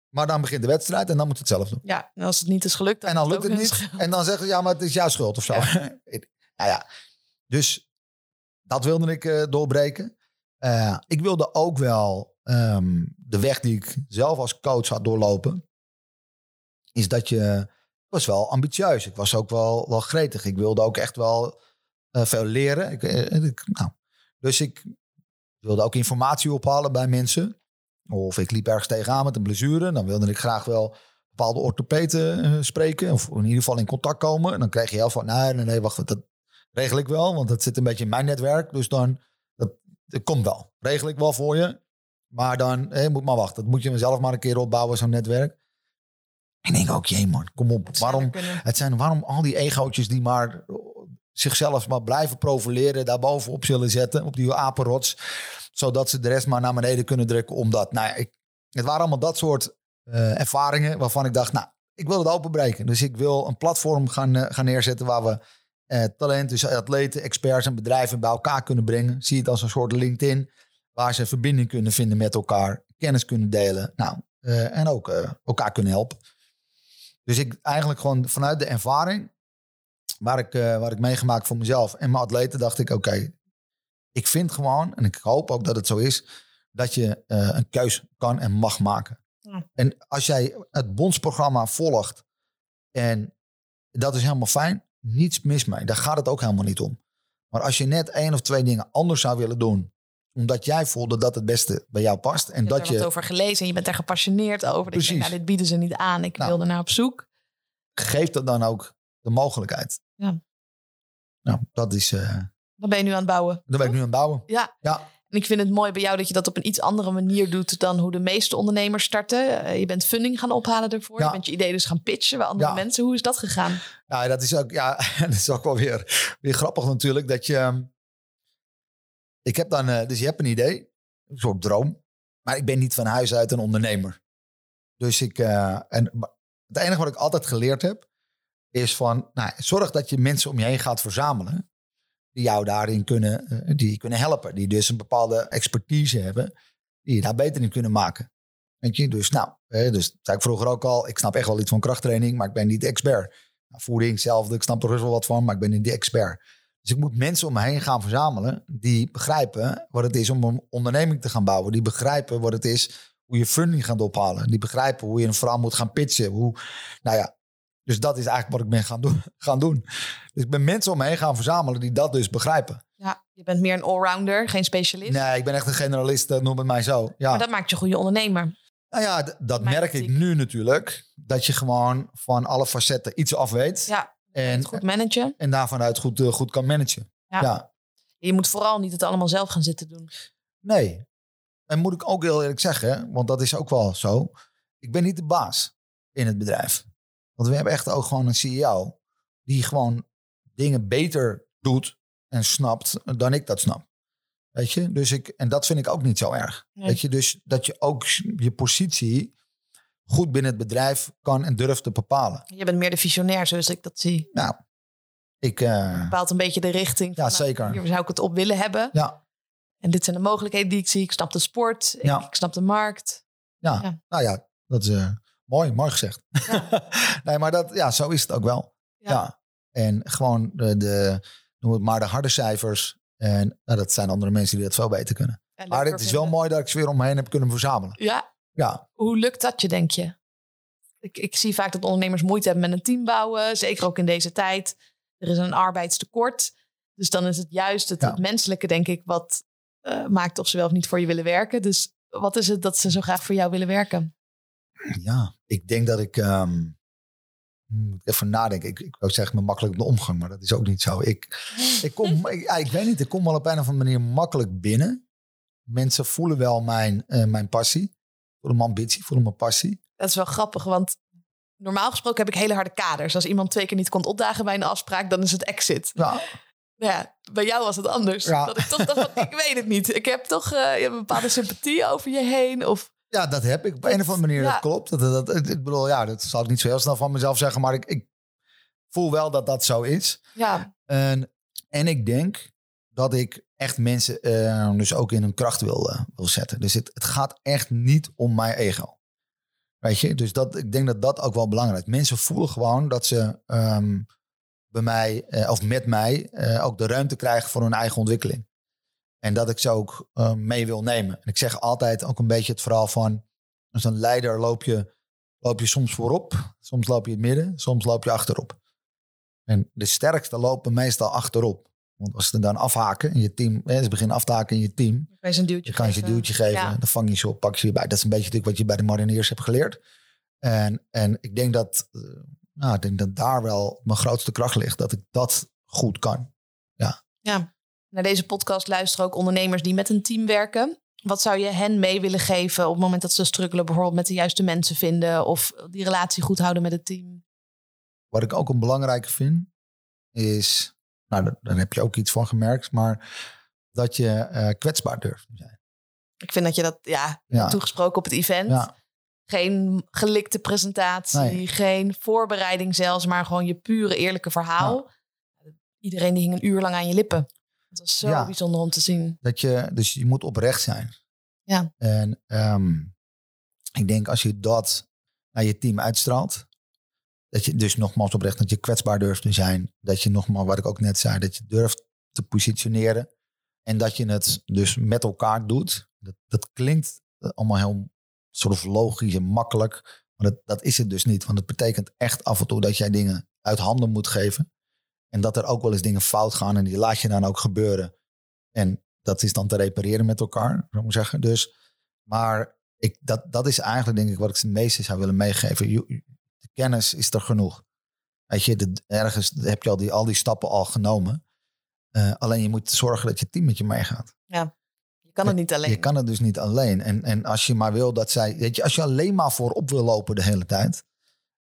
Maar dan begint de wedstrijd en dan moet het zelf doen. ja, en als het niet is gelukt, dan, En dan lukt het niet. En dan zeggen ze, ja, maar het is jouw schuld of zo. nou ja, dus dat wilde ik eh, doorbreken. Eh, ik wilde ook wel ehm, de weg die ik zelf als coach had doorlopen. Is dat je, ik was wel ambitieus. Ik was ook wel, wel gretig. Ik wilde ook echt wel eh, veel leren. Eh, ik- nou, dus ik wilde ook informatie ophalen bij mensen. Of ik liep ergens tegenaan met een blessure. Dan wilde ik graag wel bepaalde orthopeden spreken. Of in ieder geval in contact komen. En dan kreeg je heel van, nee, nee, nee, wacht, dat regel ik wel. Want dat zit een beetje in mijn netwerk. Dus dan, dat komt wel. Regel ik wel voor je. Maar dan, eh, moet maar wachten. Dat moet je mezelf maar een keer opbouwen, zo'n netwerk. En ik denk ook, jee man, kom op. Het Waarom, het zijn waarom al die egootjes die maar zichzelf maar blijven profileren, daarbovenop zullen zetten, op die apenrots, zodat ze de rest maar naar beneden kunnen drukken. Omdat, nou ja, ik, het waren allemaal dat soort eh, ervaringen waarvan ik dacht, nou, ik wil het openbreken. Dus ik wil een platform gaan, eh, gaan neerzetten waar we eh, talenten, dus atleten, experts en bedrijven bij elkaar kunnen brengen. Zie het als een soort LinkedIn, waar ze verbinding kunnen vinden met elkaar, kennis kunnen delen, nou, eh, en ook eh, elkaar kunnen helpen. Dus ik eigenlijk gewoon vanuit de ervaring waar ik, eh, waar ik meegemaakt voor mezelf en mijn atleten, dacht ik: oké, ik vind gewoon, en ik hoop ook dat het zo is, dat je een keus kan en mag maken. Ja. En als jij het bondsprogramma volgt, en dat is helemaal fijn, niets mis mee. Daar gaat het ook helemaal niet om. Maar als je net één of twee dingen anders zou willen doen, omdat jij voelde dat het beste bij jou past, en je dat hebt je wat over gelezen en je bent er gepassioneerd over. Precies. nou, dit bieden ze niet aan. Ik Nou. wil er naar op zoek. geeft dat dan ook de mogelijkheid. Ja. Nou, dat is, eh Dan ben je nu aan het bouwen. daar ben ik nu aan het bouwen. Ja. Ja. En ik vind het mooi bij jou dat je dat op een iets andere manier doet dan hoe de meeste ondernemers starten. Eh, je bent funding gaan ophalen ervoor. Ja. Je bent je idee dus gaan pitchen bij andere Ja. mensen. Hoe is dat gegaan? Nou, dat is ook, ja, dat is ook wel weer, weer grappig natuurlijk. Dat je. ehm, Ik heb dan, eh, dus je hebt een idee, een soort droom. Maar ik ben niet van huis uit een ondernemer. Dus ik, eh, en het enige wat ik altijd geleerd heb, is van, nou, zorg dat je mensen om je heen gaat verzamelen. Die jou daarin kunnen, eh, die kunnen helpen. Die dus een bepaalde expertise hebben, die je daar beter in kunnen maken. Weet je, dus nou, hè, dus dat zei ik vroeger ook al, ik snap echt wel iets van krachttraining, maar ik ben niet de expert. Nou, voeding, hetzelfde. Ik snap er wel wat van, maar ik ben niet de expert. Dus ik moet mensen om me heen gaan verzamelen die begrijpen wat het is om een onderneming te gaan bouwen. Die begrijpen wat het is hoe je funding gaat ophalen. Die begrijpen hoe je een verhaal moet gaan pitchen. Hoe, nou ja, dus dat is eigenlijk wat ik ben gaan doen. Gaan doen. Dus ik ben mensen om me heen gaan verzamelen die dat dus begrijpen. Ja, je bent meer een allrounder, geen specialist. Nee, ik ben echt een generalist, eh, noem het mij zo. Ja. Maar dat maakt je een goede ondernemer. Nou ja, dat Mijn merk ik nu natuurlijk. Dat je gewoon van alle facetten iets af weet. Ja, en, het goed managen. en daarvan uit goed, eh, goed kan managen. Ja. ja. Je moet vooral niet het allemaal zelf gaan zitten doen. Nee. En moet ik ook heel eerlijk zeggen, want dat is ook wel zo. Ik ben niet de baas in het bedrijf. Want we hebben echt ook gewoon een CEO die gewoon dingen beter doet en snapt dan ik dat snap. Weet je? Dus ik, en dat vind ik ook niet zo erg. Nee. Weet je? Dus dat je ook je positie goed binnen het bedrijf kan en durft te bepalen. Je bent meer de visionair, zoals ik dat zie. Nou, ik, eh, bepaalt een beetje de richting. Ja, nou, zeker. Hier zou ik het op willen hebben. ja, En dit zijn de mogelijkheden die ik zie. Ik snap de sport. Ik, Ja. ik snap de markt. ja, Ja. nou ja, dat is eh, mooi, mooi gezegd. nee, maar dat, ja, zo is het ook wel. Ja. Ja. En gewoon de, de, noem het maar de harde cijfers. En nou, dat zijn andere mensen die dat veel beter kunnen. En Maar het is wel mooi dat ik ze weer om me heen heb kunnen verzamelen. Ja, Ja, hoe lukt dat je, denk je? Ik, ik zie vaak dat ondernemers moeite hebben met een team bouwen. Zeker ook in deze tijd. Er is een arbeidstekort. Dus dan is het juist het, Ja. het menselijke, denk ik, wat eh, maakt of ze wel of niet voor je willen werken. Dus wat is het dat ze zo graag voor jou willen werken? Ja. ik denk dat ik... ehm, moet ik even nadenken. Ik, ik wou zeggen me makkelijk op de omgang, maar dat is ook niet zo. Ik, ik kom, ik, ik weet niet, ik kom wel op een of andere manier makkelijk binnen. Mensen voelen wel mijn, eh, mijn passie. Voelen mijn ambitie, voelen mijn passie. Dat is wel grappig, want normaal gesproken heb ik hele harde kaders. Als iemand twee keer niet komt opdagen bij een afspraak, dan is het exit. Ja, Nou ja, bij jou was het anders. Ja. Dat ik toch dacht, ik weet het niet. Ik heb toch eh, je hebt een bepaalde sympathie over je heen. Of, Ja, dat heb ik. Op een of andere manier, dat klopt. Dat, dat, dat- ik bedoel, ja, dat zal ik niet zo heel snel van mezelf zeggen, maar ik, ik voel wel dat dat zo is. ja, En, en ik denk dat ik echt mensen eh, dus ook in hun kracht wil, eh, wil zetten. Dus het, het gaat echt niet om mijn ego. Weet je, dus dat, ik denk dat dat ook wel belangrijk is. Mensen voelen gewoon dat ze ehm, bij mij eh, of met mij ook de ruimte krijgen voor hun eigen ontwikkeling. En dat ik ze ook eh, mee wil nemen. En ik zeg altijd ook een beetje het verhaal van... als een leider loop je, loop je soms voorop, soms loop je in het midden, soms loop je achterop. En de sterkste lopen meestal achterop. Want als ze dan afhaken in je team, hè, ze beginnen af te haken in je team, kan je een duwtje je kan je ze een geven. duwtje geven, Ja. dan vang je ze op, pak je ze weer bij. Dat is een beetje natuurlijk wat je bij de mariniers hebt geleerd. En, en ik denk dat, eh, nou, ik denk dat daar wel mijn grootste kracht ligt, dat ik dat goed kan. Ja. Naar deze podcast luisteren ook ondernemers die met een team werken. Wat zou je hen mee willen geven op het moment dat ze struggelen, bijvoorbeeld met de juiste mensen vinden of die relatie goed houden met het team? Wat ik ook een belangrijke vind, is, nou, daar, heb je ook iets van gemerkt, maar dat je eh, kwetsbaar durft te zijn. Ik vind dat je dat, ja, Ja. toegesproken op het event. Ja, Geen gelikte presentatie, Nee. geen voorbereiding zelfs, maar gewoon je pure eerlijke verhaal. Iedereen die hing een uur lang aan je lippen. Het was zo Ja. bijzonder om te zien. dat je, dus je moet oprecht zijn. Ja. En ehm, ik denk als je dat naar je team uitstraalt, dat je dus nogmaals oprecht, dat je kwetsbaar durft te zijn. Dat je nogmaals, wat ik ook net zei, dat je durft te positioneren. En dat je het dus met elkaar doet. Dat, dat klinkt allemaal heel soort of logisch en makkelijk. Maar dat, dat is het dus niet. Want het betekent echt af en toe dat jij dingen uit handen moet geven. En dat er ook wel eens dingen fout gaan. En die laat je dan ook gebeuren. En dat is dan te repareren met elkaar, zou ik maar zeggen. Dus, maar ik, dat, dat is eigenlijk denk ik wat ik het meeste zou willen meegeven. De kennis is er genoeg. Weet je, de, ergens heb je al die, al die stappen al genomen. Eh, alleen je moet zorgen dat je team met je meegaat. Je Je kan het niet alleen. Je kan het dus niet alleen. En, en als je maar wil dat zij, weet je, als je alleen maar voorop wil lopen de hele tijd.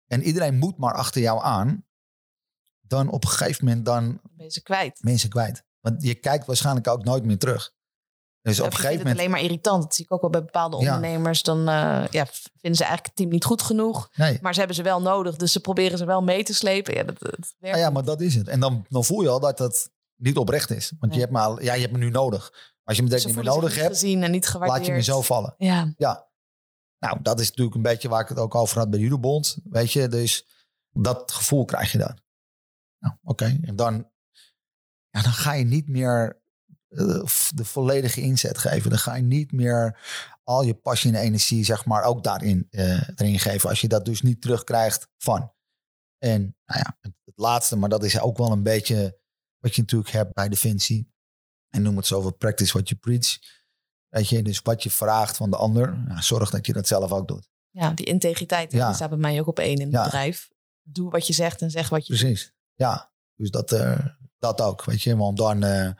En iedereen moet maar achter jou aan. Dan op een gegeven moment dan ze kwijt. mensen kwijt. Want je kijkt waarschijnlijk ook nooit meer terug. Dus op een gegeven het moment. alleen maar irritant. Dat zie ik ook wel bij bepaalde Ja. ondernemers. Dan eh, ja, vinden ze eigenlijk het team niet goed genoeg. Nee. Maar ze hebben ze wel nodig. Dus ze proberen ze wel mee te slepen. Ja, dat, dat werkt Nou ja, maar dat is het. En dan, dan voel je al dat dat niet oprecht is. Want je hebt, maar, al- ja, je hebt me nu nodig. Als je me direct niet meer nodig hebt, gezien en niet gewaardeerd. laat je me zo vallen. Ja, Ja. Nou, dat is natuurlijk een beetje waar ik het ook over had bij de Judobond. Weet je, dus dat gevoel krijg je dan. Nou, oké. En dan, ja, dan ga je niet meer eh, de volledige inzet geven. Dan ga je niet meer al je passie en energie, zeg maar, ook daarin eh, erin geven. Als je dat dus niet terugkrijgt van. En nou ja, het, laatste, maar dat is ook wel een beetje wat je natuurlijk hebt bij Defensie. En noem het zo over practice what you preach. Weet je, dus wat je vraagt van de ander, nou, zorg dat je dat zelf ook doet. ja die integriteit Ja. die staat bij mij ook op één in het Ja. bedrijf. Doe wat je zegt en zeg wat je doet. Ja, dus dat, eh, dat ook, weet je. Want dan, eh,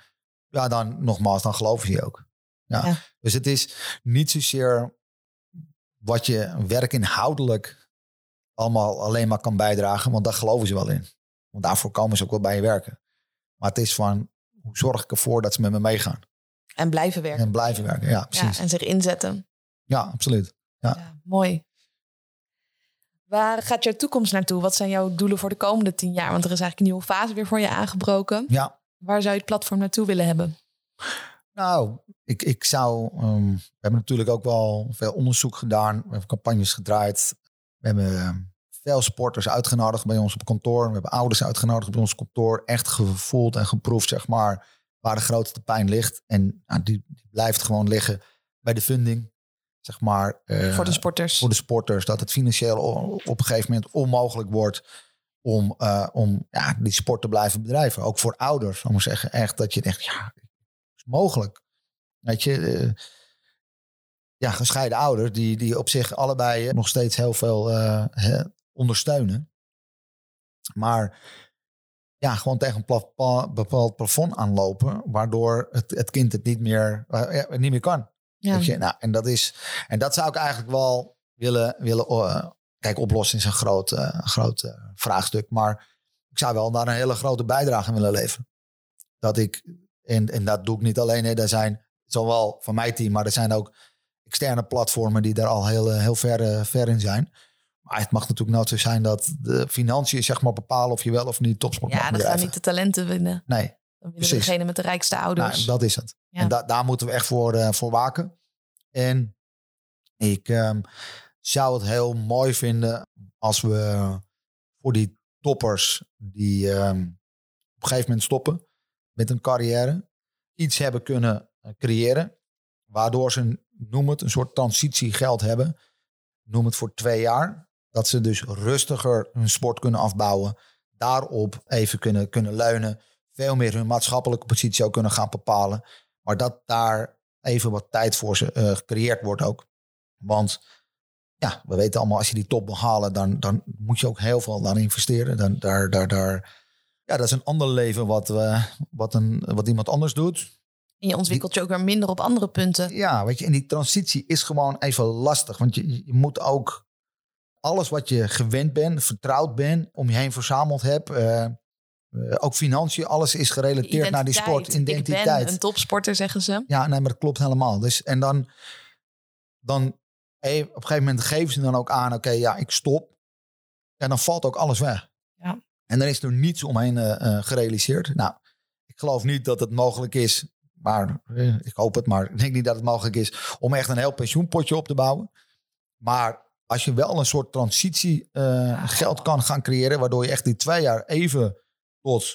ja, dan nogmaals, dan geloven ze je ook. Ja. Ja. Dus het is niet zozeer wat je werkinhoudelijk allemaal alleen maar kan bijdragen, want daar geloven ze wel in. Want daarvoor komen ze ook wel bij je werken. Maar het is van, hoe zorg ik ervoor dat ze met me meegaan? En blijven werken. En blijven werken, ja, Ja, precies. en zich inzetten. Ja, absoluut. Ja. Ja, mooi. Waar gaat jouw toekomst naartoe? Wat zijn jouw doelen voor de komende tien jaar? Want er is eigenlijk een nieuwe fase weer voor je aangebroken. Ja, Waar zou je het platform naartoe willen hebben? Nou, ik, ik zou. ehm, we hebben natuurlijk ook wel veel onderzoek gedaan. We hebben campagnes gedraaid. We hebben ehm, veel sporters uitgenodigd bij ons op kantoor. We hebben ouders uitgenodigd bij ons kantoor. Echt gevoeld en geproefd, zeg maar, waar de grootste pijn ligt. En nou, die, die blijft gewoon liggen bij de funding. Zeg maar. eh, voor de sporters. voor de sporters. Dat het financieel op een gegeven moment onmogelijk wordt om, eh, om ja, die sport te blijven bedrijven. Ook voor ouders, om te zeggen. Echt dat je denkt, ja, is mogelijk. Weet je, eh, ja, gescheiden ouders die, die op zich allebei nog steeds heel veel hè, ondersteunen. Maar ja, gewoon tegen een pla- bepaald plafond aanlopen, waardoor het, het kind het niet meer, ja, niet meer kan. Ja. Weet je? Nou, en, dat is, en dat zou ik eigenlijk wel willen, willen eh, kijk, oplossen is een groot, eh, groot eh, vraagstuk, maar ik zou wel daar een hele grote bijdrage aan willen leveren. Dat ik, en, en dat doe ik niet alleen, hè, er zijn zowel van mijn team, maar er zijn ook externe platformen die daar al heel, heel ver, ver in zijn. Maar het mag natuurlijk nooit zo zijn dat de financiën zeg maar bepalen of je wel of niet topsport ja, mag dan gaan bedrijven. niet de talenten winnen. Nee, Dan Precies. degene met de rijkste ouders. nou, dat is het. En da daar moeten we echt voor, eh, voor waken. En ik ehm, zou het heel mooi vinden als we voor die toppers die ehm, op een gegeven moment stoppen met een carrière, iets hebben kunnen eh, creëren, waardoor ze, noem het, een soort transitiegeld hebben. Noem het voor twee jaar. Dat ze dus rustiger hun sport kunnen afbouwen. Daarop even kunnen, kunnen leunen. Veel meer hun maatschappelijke positie ook kunnen gaan bepalen. Maar dat daar even wat tijd voor ze eh, gecreëerd wordt ook. Want ja, we weten allemaal, als je die top wil halen, dan, dan moet je ook heel veel aan investeren. Dan, daar, daar, daar, ja, dat is een ander leven wat, we, wat, een, wat iemand anders doet. En je ontwikkelt je ook weer minder op andere punten. Ja, weet je, en die transitie is gewoon even lastig. Want je, je moet ook alles wat je gewend bent, vertrouwd bent, om je heen verzameld hebt. eh, ook financiën, alles is gerelateerd naar die sport. Ik ben Identiteit. een topsporter, zeggen ze. Ja, nee, maar dat klopt helemaal. Dus, en dan, dan eh, op een gegeven moment geven ze dan ook aan, oké, ja, ik stop. En dan valt ook alles weg. Ja. En dan is er niets omheen eh, eh, gerealiseerd. Nou, ik geloof niet dat het mogelijk is, maar eh, ik hoop het, maar ik denk niet dat het mogelijk is om echt een heel pensioenpotje op te bouwen. Maar als je wel een soort transitie eh, geld kan gaan creëren, waardoor je echt die twee jaar even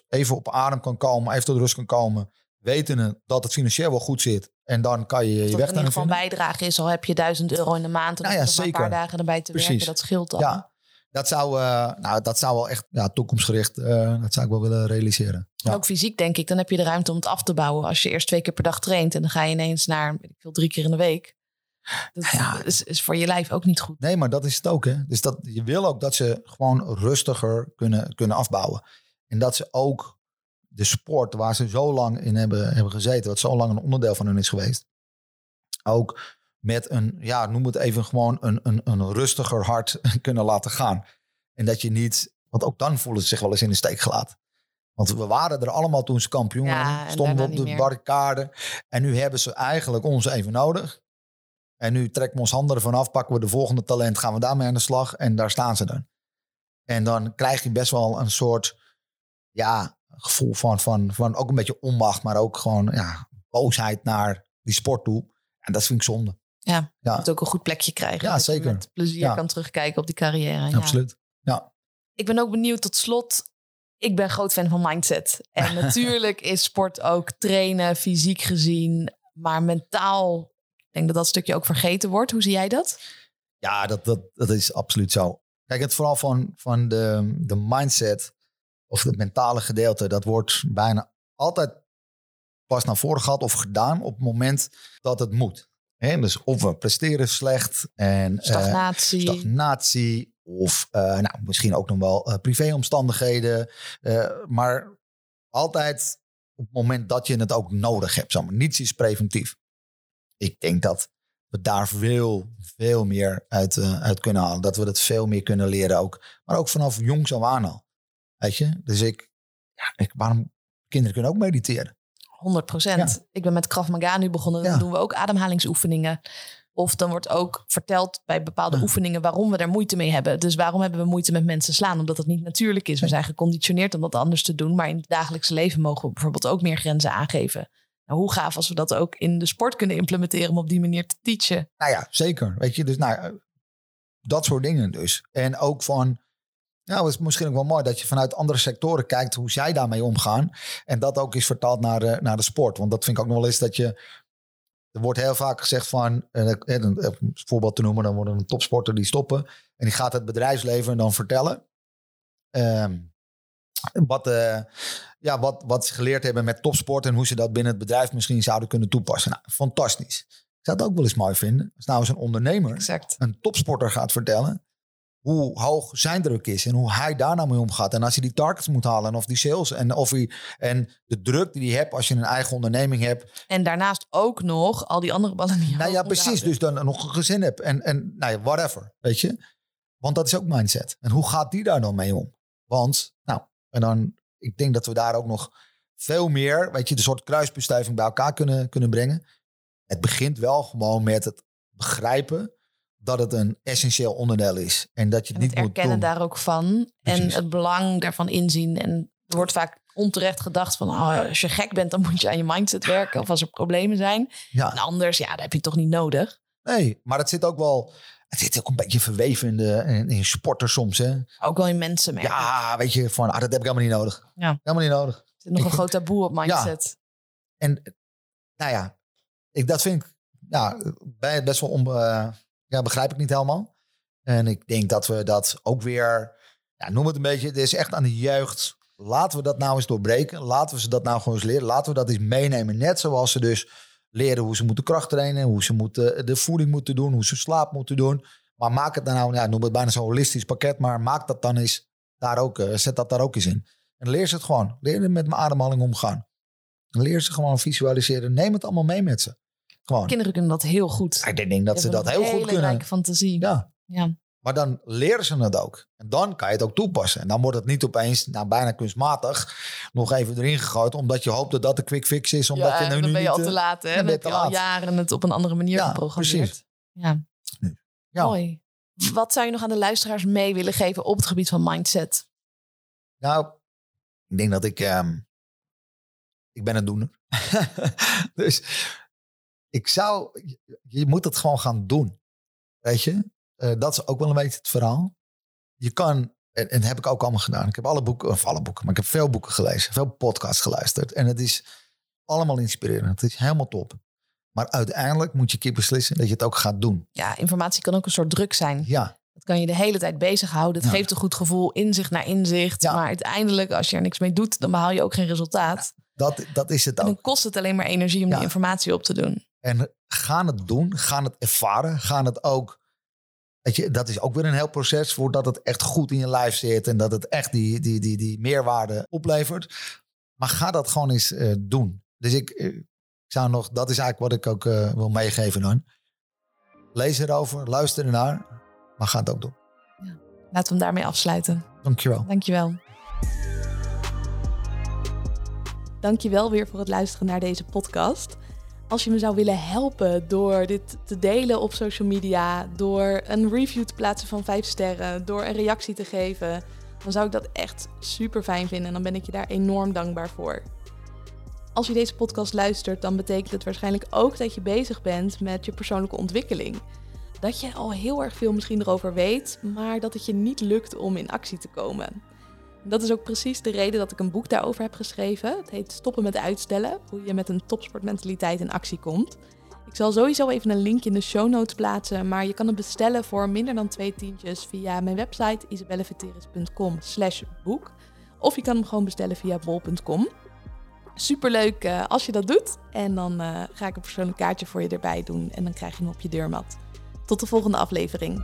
even op adem kan komen, even tot rust kan komen, wetende dat het financieel wel goed zit. En dan kan je je weg in ieder geval vinden. bijdrage is, al heb je 1000 euro in de maand. En Nou dan ja, nog een paar dagen erbij te Precies. werken. Dat scheelt al. Ja, dat zou, eh, nou, dat zou wel echt ja, toekomstgericht, eh, dat zou ik wel willen realiseren. Ja. ook fysiek denk ik, dan heb je de ruimte om het af te bouwen. Als je eerst twee keer per dag traint en dan ga je ineens naar, ik veel, drie keer in de week. Dat Ja. is, is voor je lijf ook niet goed. Nee, maar dat is het ook. Hè? Dus dat, je wil ook dat ze gewoon rustiger kunnen, kunnen afbouwen. En dat ze ook de sport waar ze zo lang in hebben, hebben gezeten, wat zo lang een onderdeel van hun is geweest, ook met een, ja, noem het even gewoon een, een, een rustiger hart kunnen laten gaan. En dat je niet, want ook dan voelen ze zich wel eens in de steek gelaten. Want we waren er allemaal toen ze kampioen Ja, Stonden op de meer. barricade. En nu hebben ze eigenlijk ons even nodig. En nu trekken we ons handen ervan af, pakken we de volgende talent, gaan we daarmee aan de slag. En daar staan ze dan. En dan krijg je best wel een soort ja, gevoel van, van, van ook een beetje onmacht, maar ook gewoon ja, boosheid naar die sport toe. En dat vind ik zonde. Ja, Ja. moet ook een goed plekje krijgen. Ja, dat je zeker. Met plezier Ja. kan terugkijken op die carrière. Ja. Absoluut. Ik ben ook benieuwd tot slot. Ik ben groot fan van mindset. En natuurlijk is sport ook trainen, fysiek gezien. Maar mentaal, ik denk dat dat stukje ook vergeten wordt. Hoe zie jij dat? Ja, dat, dat, dat is absoluut zo. Kijk, het vooral van, van de, de mindset of het mentale gedeelte, dat wordt bijna altijd pas naar voren gehad of gedaan op het moment dat het moet. Dus of we presteren slecht en eh, Stagnatie. stagnatie of eh, nou, misschien ook nog wel eh, privéomstandigheden. maar altijd op het moment dat je het ook nodig hebt. Zeg maar. Niets is preventief. Ik denk dat we daar veel, veel meer uit, uit kunnen halen. Dat we dat veel meer kunnen leren ook. Maar ook vanaf jongs af aan al. Weet je? Dus ik, ja, ik waarom, kinderen kunnen ook mediteren. 100 procent. Ik ben met Krav Maga nu begonnen. Dan Ja. doen we ook ademhalingsoefeningen. Of dan wordt ook verteld bij bepaalde Ja. oefeningen waarom we daar moeite mee hebben. Dus waarom hebben we moeite met mensen slaan? Omdat het niet natuurlijk is. We zijn geconditioneerd om dat anders te doen. Maar in het dagelijkse leven mogen we bijvoorbeeld ook meer grenzen aangeven. Nou, hoe gaaf als we dat ook in de sport kunnen implementeren om op die manier te teachen. Nou ja, zeker. Weet je, dus nou, eh, dat soort dingen dus. En ook van, nou, het is misschien ook wel mooi dat je vanuit andere sectoren kijkt hoe zij daarmee omgaan. En dat ook is vertaald naar de, naar de sport. Want dat vind ik ook nog wel eens dat je, er wordt heel vaak gezegd van, eh, eh, een voorbeeld te noemen, dan wordt een topsporter die stoppen. En die gaat het bedrijfsleven dan vertellen. Ehm, wat, eh, ja, wat, wat ze geleerd hebben met topsport en hoe ze dat binnen het bedrijf misschien zouden kunnen toepassen. Nou, fantastisch. Ik zou het ook wel eens mooi vinden. Als nou eens een ondernemer Exact. een topsporter gaat vertellen hoe hoog zijn druk is en hoe hij daar nou mee omgaat. En als hij die targets moet halen en of die sales en, of hij, en de druk die hij hebt als je een eigen onderneming hebt. En daarnaast ook nog al die andere ballen die je Nou ja, precies. houden. Dus dan nog een gezin hebt en, en nou ja, whatever, weet je. Want dat is ook mindset. En hoe gaat die daar dan mee om? Want, nou, en dan, ik denk dat we daar ook nog veel meer, weet je, de soort kruisbestuiving bij elkaar kunnen, kunnen brengen. Het begint wel gewoon met het begrijpen dat het een essentieel onderdeel is. En dat je het En niet moet erkennen doen. daar ook van. Precies. En het belang daarvan inzien. En er wordt vaak onterecht gedacht van... Oh, als je gek bent, dan moet je aan je mindset werken. Of als er problemen zijn. Ja. En anders, ja, dat heb je toch niet nodig. Nee, maar het zit ook wel... Het zit ook een beetje verweven in, de, in, in soms, hè? Ook wel in mensen. Ja, weet je, van, ah, dat heb ik helemaal niet nodig. Ja. Helemaal niet nodig. Er zit nog een groot taboe op mindset. En nou ja, ik, dat vind ik ja, bij- best wel on, eh, ja, begrijp ik niet helemaal. En ik denk dat we dat ook weer, ja, noem het een beetje, het is echt aan de jeugd. Laten we dat nou eens doorbreken. Laten we ze dat nou gewoon eens leren. Laten we dat eens meenemen. Net zoals ze dus leren hoe ze moeten krachttrainen, hoe ze moeten, de voeding moeten doen, hoe ze slaap moeten doen. Maar maak het dan nou, ja, noem het bijna zo'n holistisch pakket, maar maak dat dan eens daar ook, eh, zet dat daar ook eens in. En leer ze het gewoon. Leer met mijn ademhaling omgaan. Leer ze gewoon visualiseren. Neem het allemaal mee met ze. Gewoon. Kinderen kunnen dat heel goed. Ik denk dat ze dat heel goed kunnen. rijke fantasie. Ja. Ja. Maar dan leren ze het ook. En dan kan je het ook toepassen. En dan wordt het niet opeens, nou bijna kunstmatig, nog even erin gegooid. Omdat je hoopt dat dat de quick fix is. Omdat Ja, je nu dan ben je al te laat. Hè? dan heb je al laat. jaren het op een andere manier Ja, geprogrammeerd. precies. Ja. Ja. Mooi. Wat zou je nog aan de luisteraars mee willen geven op het gebied van mindset? Nou, ik denk dat ik... ehm, ik ben een doener. dus ik zou... je- moet het gewoon gaan doen. Weet je? Eh, dat is ook wel een beetje het verhaal. Je kan... En, en dat heb ik ook allemaal gedaan. Ik heb alle boeken, of alle boeken, maar ik heb veel boeken gelezen. Veel podcasts geluisterd. En het is allemaal inspirerend. Het is helemaal top. Maar uiteindelijk moet je keer beslissen dat je het ook gaat doen. Ja, informatie kan ook een soort druk zijn. Ja, Dat kan je de hele tijd bezighouden. Het Ja. geeft een goed gevoel, inzicht naar inzicht. Ja. Maar uiteindelijk, als je er niks mee doet, dan behaal je ook geen resultaat. dat, dat is het En ook. dan kost het alleen maar energie om Ja. die informatie op te doen. En gaan het doen, gaan het ervaren, gaan het ook. Weet je, dat is ook weer een heel proces voordat het echt goed in je lijf zit en dat het echt die, die, die, die meerwaarde oplevert. Maar ga dat gewoon eens eh, doen. Dus ik, eh, Ik zou nog, dat is eigenlijk wat ik ook uh, wil meegeven dan. Lees erover, luister ernaar, maar ga het ook doen. Ja. Laten we hem daarmee afsluiten. Dankjewel. Dankjewel. Dankjewel weer voor het luisteren naar deze podcast. Als je me zou willen helpen door dit te delen op social media, door een review te plaatsen van 5 sterren, door een reactie te geven, dan zou ik dat echt super fijn vinden en dan ben ik je daar enorm dankbaar voor. Als je deze podcast luistert, dan betekent het waarschijnlijk ook dat je bezig bent met je persoonlijke ontwikkeling. Dat je al heel erg veel misschien erover weet, maar dat het je niet lukt om in actie te komen. Dat is ook precies de reden dat ik een boek daarover heb geschreven. Het heet Stoppen met uitstellen, hoe je met een topsportmentaliteit in actie komt. Ik zal sowieso even een link in de show notes plaatsen, maar je kan het bestellen voor minder dan twee tientjes via mijn website isabelleveteris.com slash boek. Of je kan hem gewoon bestellen via bol.com. Superleuk uh, als je dat doet. En dan uh, ga ik een persoonlijk kaartje voor je erbij doen en dan krijg je hem op je deurmat. Tot de volgende aflevering.